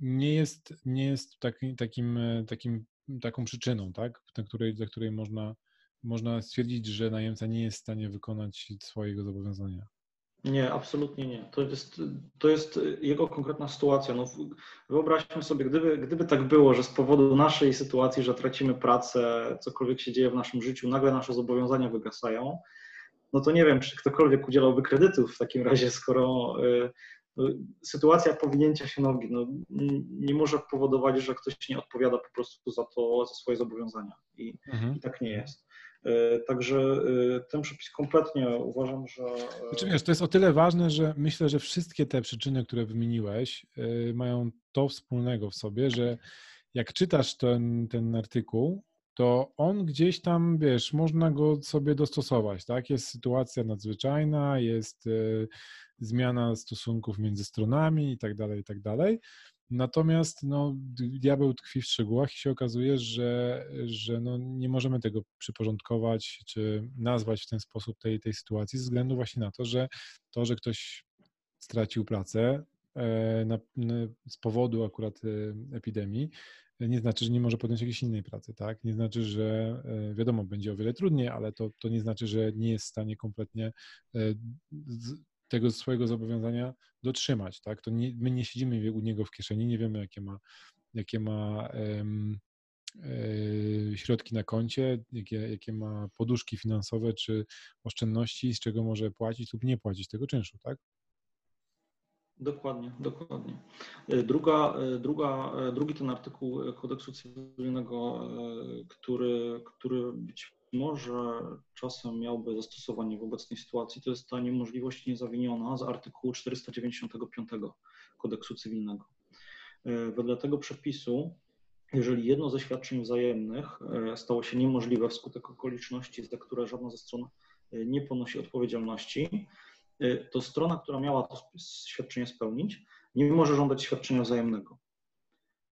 nie jest, nie jest taki, takim, takim, taką przyczyną, tak? Dla której, dla której można można stwierdzić, że najemca nie jest w stanie wykonać swojego zobowiązania. Nie, absolutnie nie. To jest, to jest jego konkretna sytuacja. No, wyobraźmy sobie, gdyby, gdyby tak było, że z powodu naszej sytuacji, że tracimy pracę, cokolwiek się dzieje w naszym życiu, nagle nasze zobowiązania wygasają, no to nie wiem, czy ktokolwiek udzielałby kredytów w takim razie, skoro y, y, sytuacja powinięcia się nogi no, nie może powodować, że ktoś nie odpowiada po prostu za to, za swoje zobowiązania. I, mhm. i tak nie jest. E, także e, ten przepis kompletnie uważam, że. E, znaczy, wiesz, to jest o tyle ważne, że myślę, że wszystkie te przyczyny, które wymieniłeś, mają to wspólnego w sobie, że jak czytasz ten, ten artykuł, to on gdzieś tam, wiesz, można go sobie dostosować, tak? Jest sytuacja nadzwyczajna, jest zmiana stosunków między stronami i tak dalej, i tak dalej. Natomiast no, diabeł tkwi w szczegółach i się okazuje, że, że no, nie możemy tego przyporządkować czy nazwać w ten sposób tej, tej sytuacji, ze względu właśnie na to, że to, że ktoś stracił pracę e, na, z powodu akurat e, epidemii, nie znaczy, że nie może podjąć jakiejś innej pracy, tak? Nie znaczy, że e, wiadomo, będzie o wiele trudniej, ale to, to nie znaczy, że nie jest w stanie kompletnie tego swojego zobowiązania dotrzymać, tak? To nie, my nie siedzimy u niego w kieszeni, nie wiemy, jakie ma, jakie ma um, środki na koncie, jakie, jakie ma poduszki finansowe czy oszczędności, z czego może płacić lub nie płacić tego czynszu, tak? Dokładnie, dokładnie. E, druga, e, druga, drugi ten artykuł kodeksu cywilnego, który, który być może czasem miałby zastosowanie w obecnej sytuacji, to jest ta niemożliwość niezawiniona z artykułu 495 kodeksu cywilnego. E, wedle tego przepisu, jeżeli jedno ze świadczeń wzajemnych e, stało się niemożliwe wskutek okoliczności, za które żadna ze stron e, nie ponosi odpowiedzialności, to strona, która miała to świadczenie spełnić, nie może żądać świadczenia wzajemnego.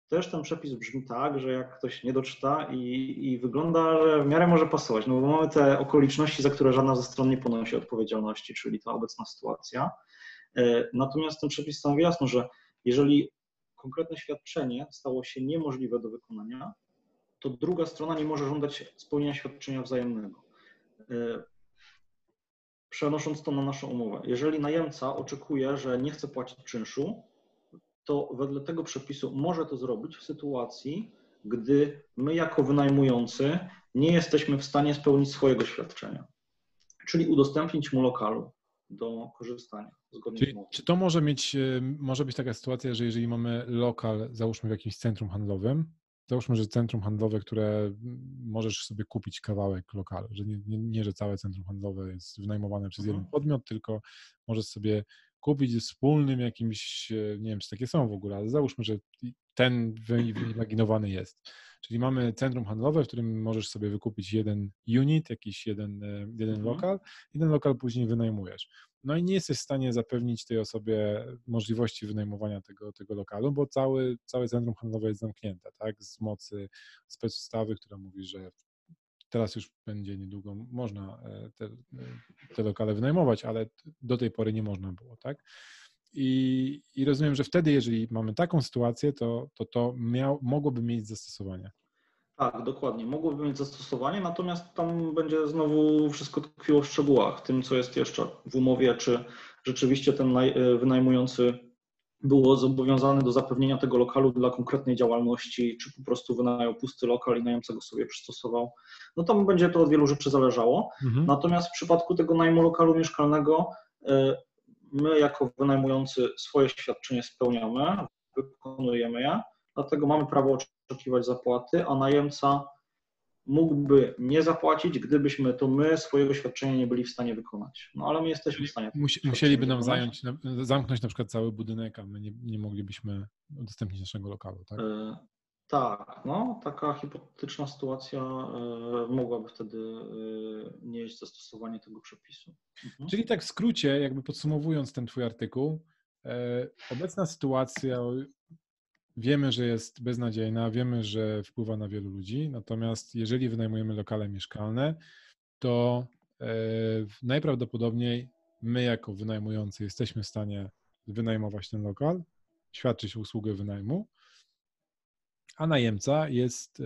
Też ten przepis brzmi tak, że jak ktoś nie doczyta i, i wygląda, że w miarę może pasować, no bo mamy te okoliczności, za które żadna ze stron nie ponosi odpowiedzialności, czyli ta obecna sytuacja. E, natomiast ten przepis stanowi jasno, że jeżeli konkretne świadczenie stało się niemożliwe do wykonania, to druga strona nie może żądać spełnienia świadczenia wzajemnego. E, przenosząc to na naszą umowę, jeżeli najemca oczekuje, że nie chce płacić czynszu, to wedle tego przepisu może to zrobić w sytuacji, gdy my jako wynajmujący nie jesteśmy w stanie spełnić swojego świadczenia, czyli udostępnić mu lokalu do korzystania zgodnie Czyli. Czy to może mieć, e, może być taka sytuacja, że jeżeli mamy lokal, załóżmy w jakimś centrum handlowym, załóżmy, że centrum handlowe, które możesz sobie kupić kawałek lokalu, że nie, nie, nie że całe centrum handlowe jest wynajmowane przez jeden Mhm. podmiot, tylko możesz sobie kupić wspólnym jakimś, e, nie wiem, czy takie są w ogóle, ale załóżmy, że ten wy- wyimaginowany jest. Czyli mamy centrum handlowe, w którym możesz sobie wykupić jeden unit, jakiś jeden, e, jeden Mhm. lokal i ten lokal później wynajmujesz. No i nie jesteś w stanie zapewnić tej osobie możliwości wynajmowania tego, tego lokalu, bo cały, całe centrum handlowe jest zamknięte, tak? Z mocy specustawy, która mówi, że teraz już będzie niedługo można e, te, te lokale wynajmować, ale do tej pory nie można było, tak? I, I rozumiem, że wtedy, jeżeli mamy taką sytuację, to to, to miał, mogłoby mieć zastosowanie. Tak, dokładnie. Mogłoby mieć zastosowanie, natomiast tam będzie znowu wszystko tkwiło w szczegółach, tym co jest jeszcze w umowie, czy rzeczywiście ten e, wynajmujący było zobowiązany do zapewnienia tego lokalu dla konkretnej działalności, czy po prostu wynajął pusty lokal i najemca go sobie przystosował. No tam będzie to od wielu rzeczy zależało. Mhm. Natomiast w przypadku tego najmu lokalu mieszkalnego e, my jako wynajmujący swoje świadczenie spełniamy, wykonujemy je, dlatego mamy prawo oczekiwać zapłaty, a najemca mógłby nie zapłacić, gdybyśmy to my swojego świadczenia nie byli w stanie wykonać. No ale my jesteśmy w stanie. Musi, musieliby nam wykonać. zająć, zamknąć na przykład cały budynek, a my nie, nie moglibyśmy udostępnić naszego lokalu, tak? E, Tak, no taka hipotetyczna sytuacja e, mogłaby wtedy e, nieść zastosowanie tego przepisu. Mhm. Czyli tak w skrócie, jakby podsumowując ten twój artykuł, e, obecna sytuacja wiemy, że jest beznadziejna, wiemy, że wpływa na wielu ludzi, natomiast jeżeli wynajmujemy lokale mieszkalne, to e, najprawdopodobniej my jako wynajmujący jesteśmy w stanie wynajmować ten lokal, świadczyć usługę wynajmu, a najemca jest e,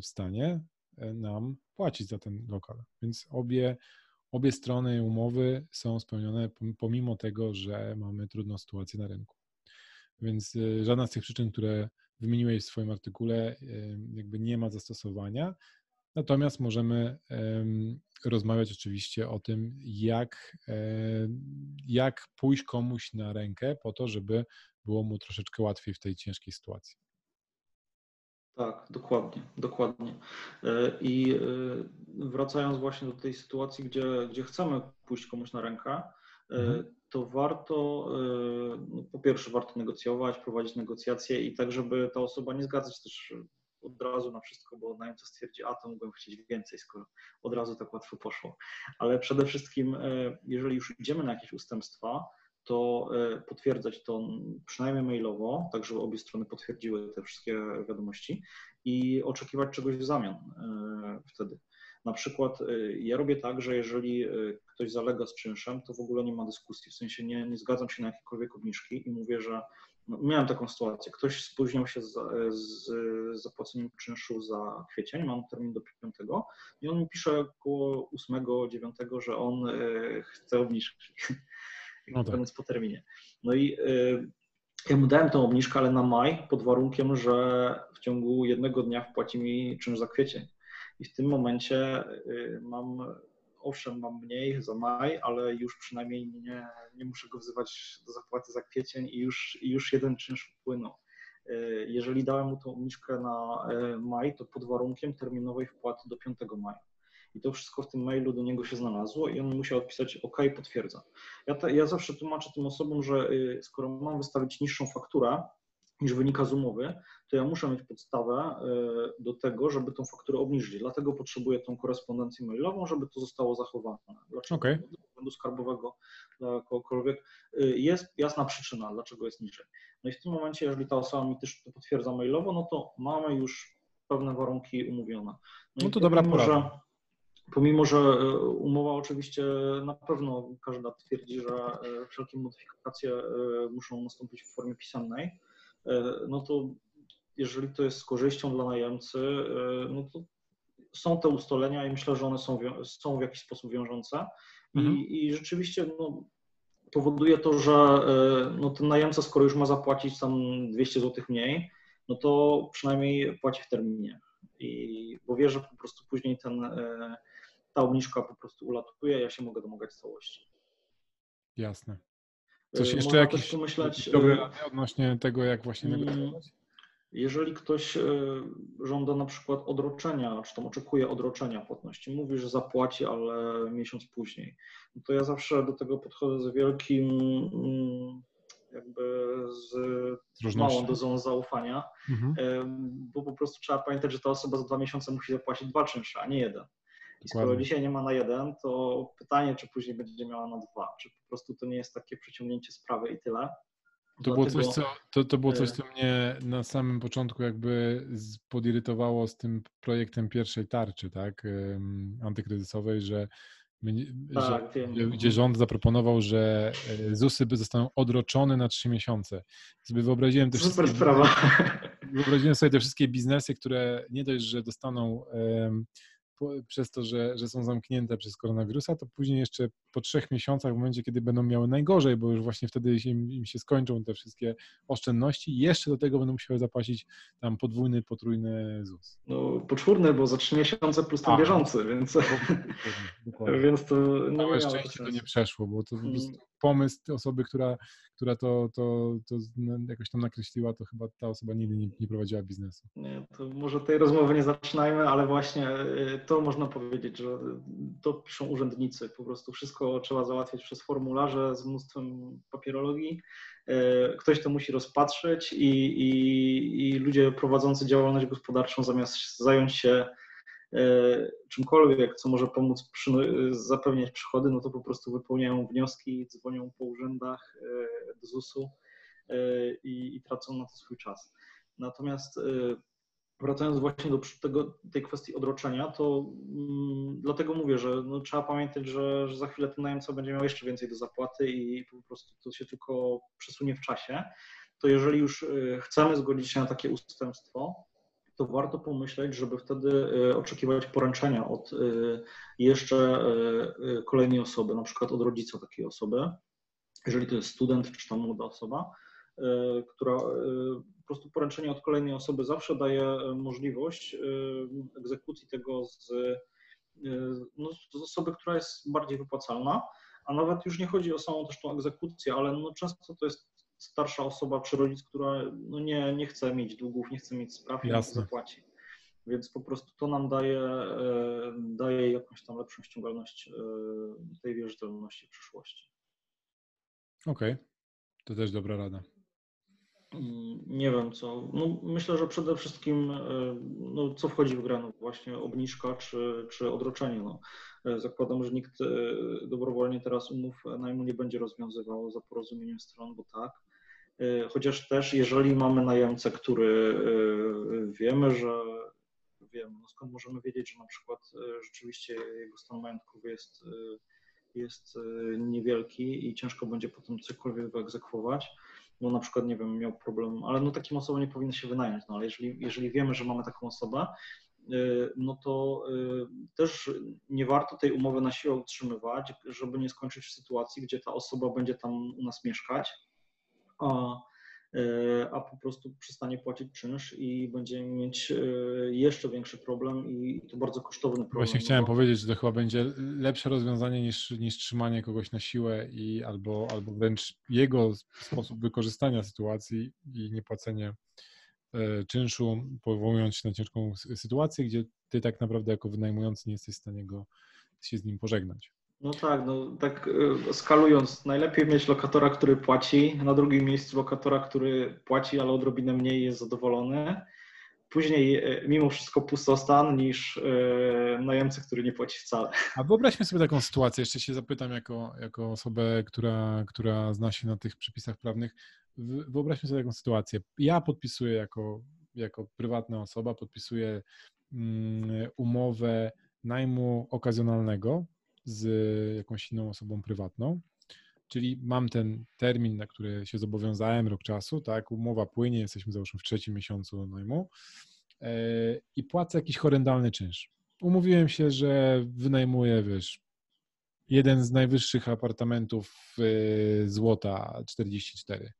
w stanie e, nam płacić za ten lokal. Więc obie, obie strony umowy są spełnione pom- pomimo tego, że mamy trudną sytuację na rynku. Więc e, żadna z tych przyczyn, które wymieniłeś w swoim artykule, e, jakby nie ma zastosowania. Natomiast możemy em, rozmawiać oczywiście o tym, jak, e, jak pójść komuś na rękę po to, żeby było mu troszeczkę łatwiej w tej ciężkiej sytuacji. Tak, dokładnie, dokładnie. I wracając właśnie do tej sytuacji, gdzie, gdzie chcemy pójść komuś na rękę. To warto, e, no, po pierwsze, warto negocjować, prowadzić negocjacje i tak, żeby ta osoba nie zgadzać się też od razu na wszystko, bo najemca stwierdzi, a to mógłbym chcieć więcej, skoro od razu tak łatwo poszło. Ale przede wszystkim, e, jeżeli już idziemy na jakieś ustępstwa, to e, potwierdzać to przynajmniej mailowo, tak żeby obie strony potwierdziły te wszystkie wiadomości i oczekiwać czegoś w zamian e, wtedy. Na przykład e, ja robię tak, że jeżeli e, ktoś zalega z czynszem, to w ogóle nie ma dyskusji, w sensie nie, nie zgadzam się na jakiekolwiek obniżki i mówię, że no, miałem taką sytuację, ktoś spóźnił się z, z zapłaceniem czynszu za kwiecień, mam termin do 5 i on mi pisze około 8-9, że on e, chce obniżki. [LAUGHS] No tak. Po terminie. No i y, ja mu dałem tą obniżkę, ale na maj, pod warunkiem, że w ciągu jednego dnia wpłaci mi czynsz za kwiecień. I w tym momencie y, mam, owszem, mam mniej za maj, ale już przynajmniej nie, nie muszę go wzywać do zapłaty za kwiecień i już, już jeden czynsz wpłynął. Y, Jeżeli dałem mu tą obniżkę na y, maj, to pod warunkiem terminowej wpłaty do 5 maja. I to wszystko w tym mailu do niego się znalazło i on musiał odpisać OK, potwierdzam. Ja, ja zawsze tłumaczę tym osobom, że skoro mam wystawić niższą fakturę niż wynika z umowy, to ja muszę mieć podstawę y, do tego, żeby tą fakturę obniżyć. Dlatego potrzebuję tą korespondencję mailową, żeby to zostało zachowane. Dlaczego? Okej. urzędu skarbowego, dla kogokolwiek, jest jasna przyczyna, dlaczego jest niżej. No i w tym momencie, jeżeli ta osoba mi też to potwierdza mailowo, no to mamy już pewne warunki umówione. No, no to dobra porada. Pomimo, że e, umowa oczywiście na pewno każda twierdzi, że e, wszelkie modyfikacje e, muszą nastąpić w formie pisemnej, no to jeżeli to jest z korzyścią dla najemcy, no to są te ustalenia i myślę, że one są, są w jakiś sposób wiążące. Mhm. I, I, rzeczywiście no, powoduje to, że no, ten najemca, skoro już ma zapłacić tam 200 zł mniej, no to przynajmniej płaci w terminie. I, bo wie, że po prostu później ten ta obniżka po prostu ulatuje, ja się mogę domagać całości. Jasne. Coś y, jeszcze jakieś pomyśleć, dobre y, rady odnośnie tego, jak właśnie mm, negocjować? Jeżeli ktoś y, żąda na przykład odroczenia, czy tam oczekuje odroczenia płatności, mówi, że zapłaci, ale miesiąc później, no to ja zawsze do tego podchodzę z wielkim mm, jakby z, z małą dozą zaufania, mhm. bo po prostu trzeba pamiętać, że ta osoba za dwa miesiące musi zapłacić dwa czynsze, a nie jeden. I skoro dzisiaj nie ma na jeden, to pytanie, czy później będzie miała na dwa, czy po prostu to nie jest takie przeciągnięcie sprawy i tyle. To było, coś, co, to, to było coś, e, co mnie na samym początku jakby podirytowało z tym projektem pierwszej tarczy, tak, antykryzysowej, że, tak, że gdzie rząd zaproponował, że e, ZUSy by zostaną odroczone na trzy miesiące. Sobie wyobraziłem te Super sprawa. Wyobraziłem sobie te wszystkie biznesy, które nie dość, że dostaną przez to, że, że są zamknięte przez koronawirusa, to później jeszcze po trzech miesiącach, w momencie, kiedy będą miały najgorzej, bo już właśnie wtedy im, im się skończą te wszystkie oszczędności, jeszcze do tego będą musiały zapłacić tam podwójny, potrójny ZUS. No poczwórny, bo za trzy miesiące plus ten bieżący, więc, [LAUGHS] więc to nie Całe szczęście to nie przeszło, bo to po mm. prostu pomysł osoby, która, która to, to, to jakoś tam nakreśliła, to chyba ta osoba nigdy nie, nie prowadziła biznesu. Nie, to może tej rozmowy nie zaczynajmy, ale właśnie y, to można powiedzieć, że to piszą urzędnicy. Po prostu wszystko trzeba załatwiać przez formularze z mnóstwem papierologii. Y, ktoś to musi rozpatrzeć i, i, i ludzie prowadzący działalność gospodarczą zamiast zająć się E, czymkolwiek, co może pomóc przy, zapewniać przychody, no to po prostu wypełniają wnioski, dzwonią po urzędach e, do ZUS-u e, i, i tracą na to swój czas. Natomiast wracając właśnie do tego, tej kwestii odroczenia, to mm, dlatego mówię, że no, trzeba pamiętać, że, że za chwilę ten najemca będzie miał jeszcze więcej do zapłaty i po prostu to się tylko przesunie w czasie. To jeżeli już chcemy zgodzić się na takie ustępstwo, to warto pomyśleć, żeby wtedy e, oczekiwać poręczenia od e, jeszcze kolejnej osoby, na przykład od rodzica takiej osoby, jeżeli to jest student czy tam młoda osoba, która prostu poręczenie od kolejnej osoby zawsze daje możliwość egzekucji tego z, no, z osoby, która jest bardziej wypłacalna, a nawet już nie chodzi o samą też tą egzekucję, ale no często to jest starsza osoba czy rodzic, która no nie, nie chce mieć długów, nie chce mieć spraw i zapłaci. Więc po prostu to nam daje, e, daje jakąś tam lepszą ściągalność e, tej wierzytelności w przyszłości. Okej, okay. to też dobra rada. Nie wiem co. No, myślę, że przede wszystkim e, no, co wchodzi w grę, no, właśnie obniżka czy, czy odroczenie. No. Zakładam, że nikt dobrowolnie teraz umów najmu nie będzie rozwiązywał za porozumieniem stron, bo tak. Chociaż też jeżeli mamy najemcę, który wiemy, że wiemy, no skąd możemy wiedzieć, że na przykład rzeczywiście jego stan majątkowy jest, jest niewielki i ciężko będzie potem cokolwiek wyegzekwować, no na przykład, nie wiem, miał problem, ale no takim osobom nie powinno się wynająć, no ale jeżeli, jeżeli wiemy, że mamy taką osobę, no to też nie warto tej umowy na siłę utrzymywać, żeby nie skończyć w sytuacji, gdzie ta osoba będzie tam u nas mieszkać, a, a po prostu przestanie płacić czynsz i będzie mieć e, jeszcze większy problem i to bardzo kosztowny problem. Właśnie chciałem powiedzieć, że to chyba będzie lepsze rozwiązanie niż, niż trzymanie kogoś na siłę i albo, albo wręcz jego sposób wykorzystania sytuacji i niepłacenie e, czynszu, powołując się na ciężką sytuację, gdzie ty tak naprawdę jako wynajmujący nie jesteś w stanie go, się z nim pożegnać. No tak, no tak e, skalując, najlepiej mieć lokatora, który płaci, na drugim miejscu lokatora, który płaci, ale odrobinę mniej jest zadowolony, później mimo wszystko pustostan niż najemcy, który nie płaci wcale. A wyobraźmy sobie taką sytuację, jeszcze się zapytam jako, jako osobę, która, która zna się na tych przepisach prawnych. Wyobraźmy sobie taką sytuację. Ja podpisuję jako, jako prywatna osoba, podpisuję mm, umowę najmu okazjonalnego z jakąś inną osobą prywatną. Czyli mam ten termin, na który się zobowiązałem, rok czasu, tak, umowa płynie, jesteśmy załóżmy w trzecim miesiącu najmu yy, i płacę jakiś horrendalny czynsz. Umówiłem się, że wynajmuję, wiesz, jeden z najwyższych apartamentów złota 44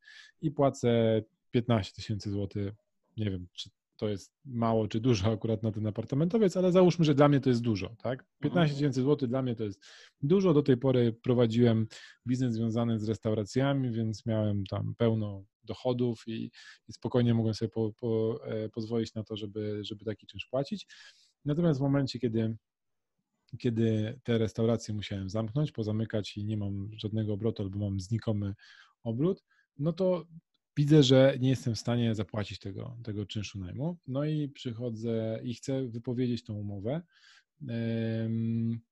i płacę 15 tysięcy złotych. Nie wiem, czy to jest mało czy dużo akurat na ten apartamentowiec, ale załóżmy, że dla mnie to jest dużo, tak? 15 mhm. tysięcy złotych dla mnie to jest dużo. Do tej pory prowadziłem biznes związany z restauracjami, więc miałem tam pełno dochodów i, i spokojnie mogłem sobie po, po, e, pozwolić na to, żeby, żeby taki czynsz płacić. Natomiast w momencie, kiedy kiedy te restauracje musiałem zamknąć, pozamykać i nie mam żadnego obrotu albo mam znikomy obrót, no to widzę, że nie jestem w stanie zapłacić tego, tego czynszu najmu. No i przychodzę i chcę wypowiedzieć tą umowę.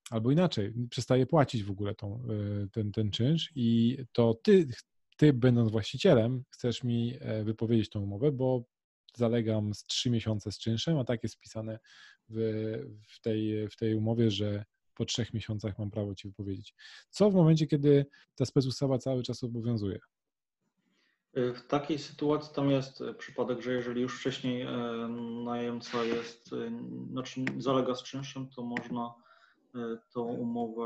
Albo inaczej, przestaję płacić w ogóle tą, e, ten, ten czynsz i to ty, ty, będąc właścicielem, chcesz mi e, wypowiedzieć tą umowę, bo zalegam z trzy miesiące z czynszem, a tak jest wpisane w, w, tej, w tej umowie, że po trzech miesiącach mam prawo ci wypowiedzieć. Co w momencie, kiedy ta specustawa cały czas obowiązuje? W takiej sytuacji tam jest przypadek, że jeżeli już wcześniej e, najemca jest, znaczy zalega z czynszem, to można tą umowę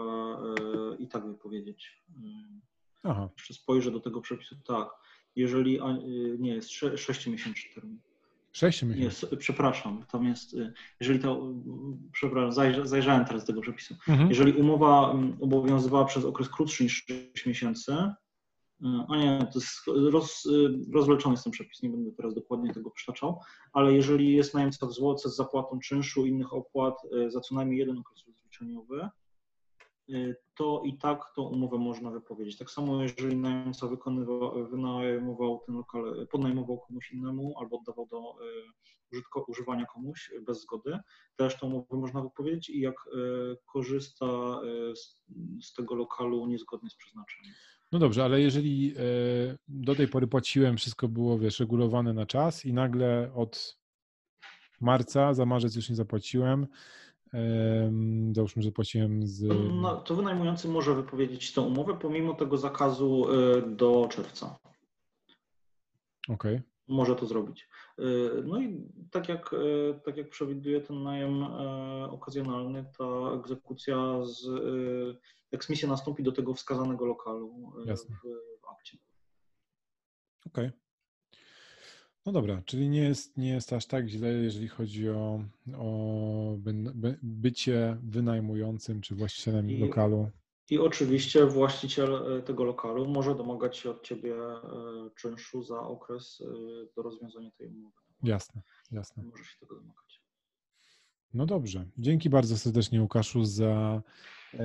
i tak wypowiedzieć. Aha. Jeszcze spojrzę do tego przepisu. Tak. Jeżeli nie jest 6-miesięczny termin. 6 miesięcy. Nie, przepraszam, tam jest, jeżeli to, przepraszam, zajrzałem teraz do tego przepisu. Mhm. Jeżeli umowa obowiązywała przez okres krótszy niż 6 miesięcy, a nie, to jest roz, rozwleczony jest ten przepis, nie będę teraz dokładnie tego przytaczał, ale jeżeli jest najemca w zwłoce z zapłatą czynszu i innych opłat e, za co najmniej jeden okres rozliczeniowy, to i tak tą umowę można wypowiedzieć. Tak samo jeżeli najemca wynajmował ten lokal, podnajmował komuś innemu albo oddawał do e, użytko, używania komuś bez zgody, też tą umowę można wypowiedzieć i jak korzysta z, z tego lokalu niezgodnie z przeznaczeniem. No dobrze, ale jeżeli do tej pory płaciłem, wszystko było, wiesz, regulowane na czas i nagle od marca, za marzec już nie zapłaciłem, załóżmy, że płaciłem z... No, to wynajmujący może wypowiedzieć tę umowę pomimo tego zakazu e, do czerwca. Okej. Okay. Może to zrobić. E, no i tak jak, tak jak przewiduje ten najem okazjonalny, ta egzekucja z eksmisja nastąpi do tego wskazanego lokalu e, w, w akcie. Okej. Okay. No dobra, czyli nie jest, nie jest aż tak źle, jeżeli chodzi o, o by, bycie wynajmującym czy właścicielem I, lokalu. I oczywiście właściciel e, tego lokalu może domagać się od ciebie e, czynszu za okres do rozwiązania tej umowy. Jasne, jasne. Może się tego domagać. No dobrze. Dzięki bardzo serdecznie Łukaszu za E,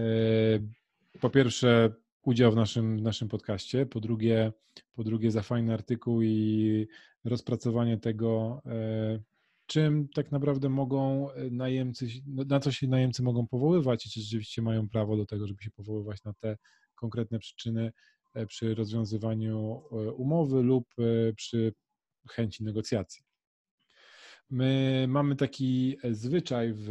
po pierwsze udział w naszym, w naszym podcaście, po drugie, po drugie za fajny artykuł i rozpracowanie tego, e, czym tak naprawdę mogą najemcy, no, na co się najemcy mogą powoływać i czy rzeczywiście mają prawo do tego, żeby się powoływać na te konkretne przyczyny e, przy rozwiązywaniu umowy lub przy chęci negocjacji. My mamy taki zwyczaj w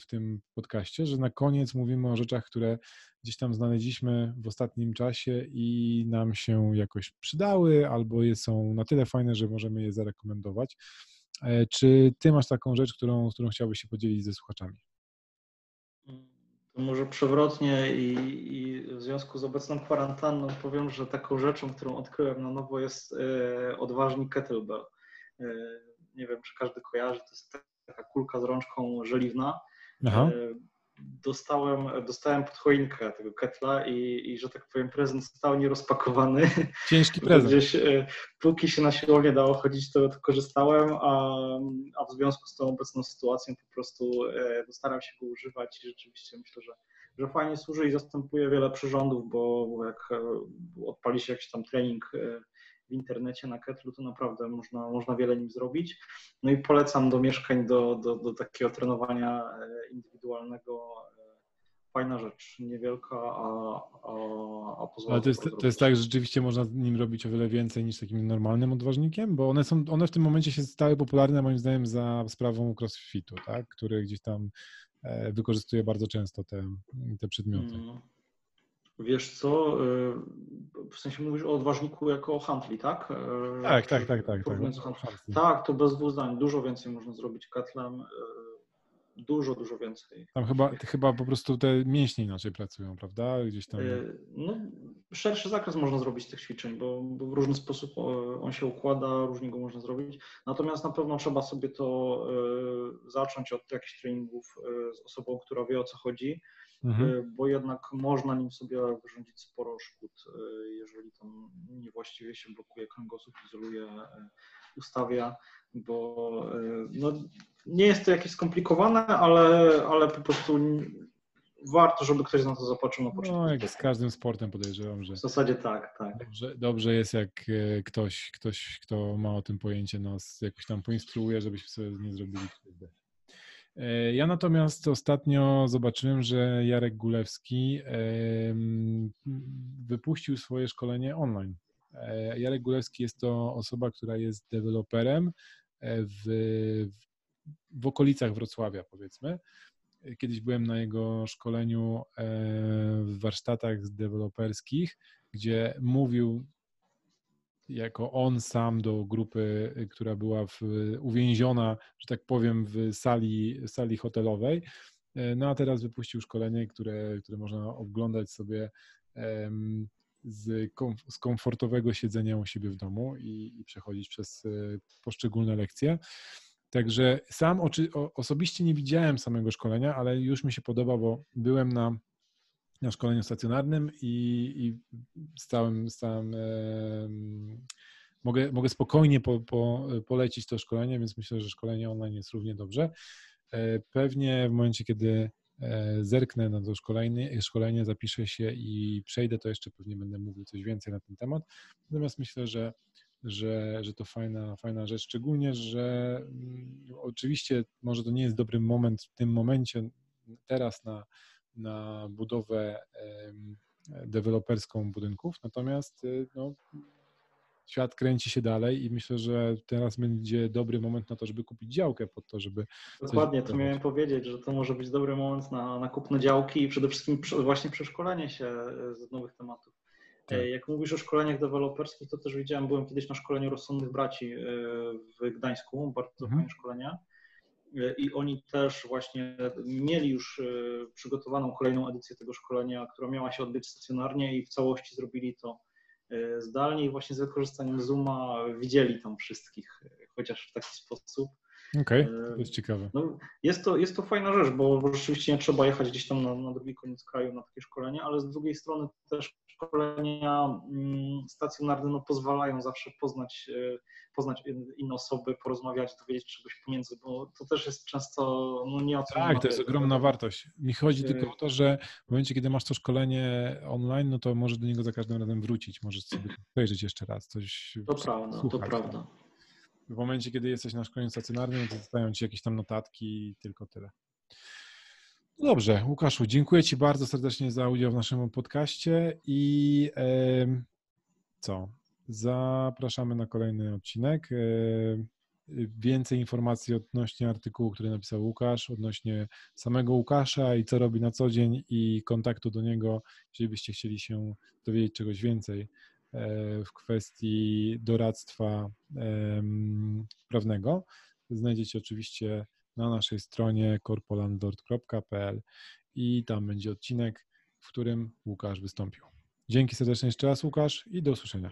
w tym podcaście, że na koniec mówimy o rzeczach, które gdzieś tam znaleźliśmy w ostatnim czasie i nam się jakoś przydały, albo są na tyle fajne, że możemy je zarekomendować. E, czy ty masz taką rzecz, którą, którą chciałbyś się podzielić ze słuchaczami? Może przewrotnie i, i, w związku z obecną kwarantanną powiem, że taką rzeczą, którą odkryłem na nowo jest e, odważnik kettlebell. E, nie wiem, czy każdy kojarzy, to jest taka kulka z rączką żeliwna. Aha. E, dostałem, dostałem pod choinkę tego ketla i, i, że tak powiem, prezent stał nierozpakowany. Ciężki [LAUGHS] prezent. Gdzieś, e, póki się na siłownię dało chodzić, to, to korzystałem, a, a w związku z tą obecną sytuacją po prostu e, staram się go używać i rzeczywiście myślę, że, że fajnie służy i zastępuje wiele przyrządów, bo, bo jak odpali się jakiś tam trening w internecie na Ketlu, to naprawdę można, można wiele nim zrobić. No i polecam do mieszkań, do, do, do takiego trenowania indywidualnego fajna rzecz, niewielka, a, a, a pozwala. Ale to jest, to jest tak, że rzeczywiście można nim robić o wiele więcej niż takim normalnym odważnikiem, bo one są, one w tym momencie się stały popularne moim zdaniem za sprawą crossfitu, tak? który gdzieś tam e, wykorzystuje bardzo często te, te przedmioty. Mm. Wiesz co, e, w sensie mówisz o odważniku jako o handli, tak? E, tak, tak, tak, tak. Tak, tak, tak to bez dwóch zdań. Dużo więcej można zrobić katlem dużo, dużo więcej. Tam chyba, chyba po prostu te mięśnie inaczej pracują, prawda? Gdzieś tam. No, szerszy zakres można zrobić z tych ćwiczeń, bo, bo, w różny sposób on się układa, różnie go można zrobić. Natomiast na pewno trzeba sobie to zacząć od jakichś treningów z osobą, która wie o co chodzi, mhm. bo jednak można nim sobie wyrządzić sporo szkód, jeżeli tam niewłaściwie się blokuje kręgosłup, izoluje, ustawia, bo no, nie jest to jakieś skomplikowane, ale, ale po prostu warto, żeby ktoś na to zapatrzył na początku. No, jak z każdym sportem podejrzewam, że. W zasadzie tak, tak. Dobrze, dobrze jest, jak e, ktoś, ktoś, kto ma o tym pojęcie, nas jakoś tam poinstruuje, żebyśmy sobie nie zrobili. E, ja natomiast ostatnio zobaczyłem, że Jarek Gulewski wypuścił swoje szkolenie online. E, Jarek Gulewski jest to osoba, która jest deweloperem w, w okolicach Wrocławia, powiedzmy. Kiedyś byłem na jego szkoleniu e, w warsztatach deweloperskich, gdzie mówił jako on sam do grupy, która była w, uwięziona, że tak powiem, w sali, sali hotelowej. E, no a teraz wypuścił szkolenie, które, które można oglądać sobie z, z komfortowego siedzenia u siebie w domu i, i przechodzić przez e, poszczególne lekcje. Także sam oczy, osobiście nie widziałem samego szkolenia, ale już mi się podoba, bo byłem na, na szkoleniu stacjonarnym i, i stałem, stałem e, mogę, mogę spokojnie po, po, polecić to szkolenie, więc myślę, że szkolenie online jest równie dobrze. E, pewnie w momencie, kiedy e, zerknę na to szkolenie, szkolenie, zapiszę się i przejdę, to jeszcze pewnie będę mówił coś więcej na ten temat. Natomiast myślę, że że, że to fajna, fajna rzecz, szczególnie, że mm, oczywiście może to nie jest dobry moment w tym momencie, teraz na, na budowę deweloperską budynków, natomiast y, no, świat kręci się dalej i myślę, że teraz będzie dobry moment na to, żeby kupić działkę pod to, żeby. Dokładnie, to miałem powiedzieć, że to może być dobry moment na, na kupno działki i przede wszystkim właśnie przeszkolenie się e, z nowych tematów. Tak. E, jak mówisz o szkoleniach deweloperskich, to też widziałem, byłem kiedyś na szkoleniu rozsądnych braci w Gdańsku, bardzo mhm. fajne szkolenia. E, I oni też właśnie mieli już przygotowaną kolejną edycję tego szkolenia, która miała się odbyć stacjonarnie i w całości zrobili to zdalnie i właśnie z wykorzystaniem Zooma widzieli tam wszystkich, chociaż w taki sposób. Okej, okay, to jest ciekawe. No, jest, to, jest to fajna rzecz, bo, bo rzeczywiście nie trzeba jechać gdzieś tam na, na drugi koniec kraju na takie szkolenie, ale z drugiej strony też szkolenia mm, stacjonarne no, pozwalają zawsze poznać, e, poznać inne osoby, porozmawiać, dowiedzieć czegoś pomiędzy, bo to też jest często no, nie o co Tak, to jest ogromna wartość. Mi chodzi e, tylko o to, że w momencie, kiedy masz to szkolenie online, no to możesz do niego za każdym razem wrócić, możesz sobie przejrzeć jeszcze raz coś. To prawda, to prawda. W momencie, kiedy jesteś na szkoleniu stacjonarnym, no to zostają ci jakieś tam notatki i tylko tyle. Dobrze, Łukaszu, dziękuję Ci bardzo serdecznie za udział w naszym podcaście i e, co? Zapraszamy na kolejny odcinek. E, więcej informacji odnośnie artykułu, który napisał Łukasz, odnośnie samego Łukasza i co robi na co dzień i kontaktu do niego, jeżeli byście chcieli się dowiedzieć czegoś więcej w kwestii doradztwa prawnego. Znajdziecie oczywiście na naszej stronie corpolandlord.pl i tam będzie odcinek, w którym Łukasz wystąpił. Dzięki serdecznie jeszcze raz, Łukasz, i do usłyszenia.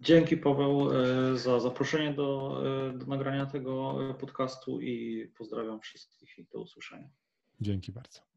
Dzięki, Paweł, e, za zaproszenie do, e, do nagrania tego podcastu i pozdrawiam wszystkich i do usłyszenia. Dzięki bardzo.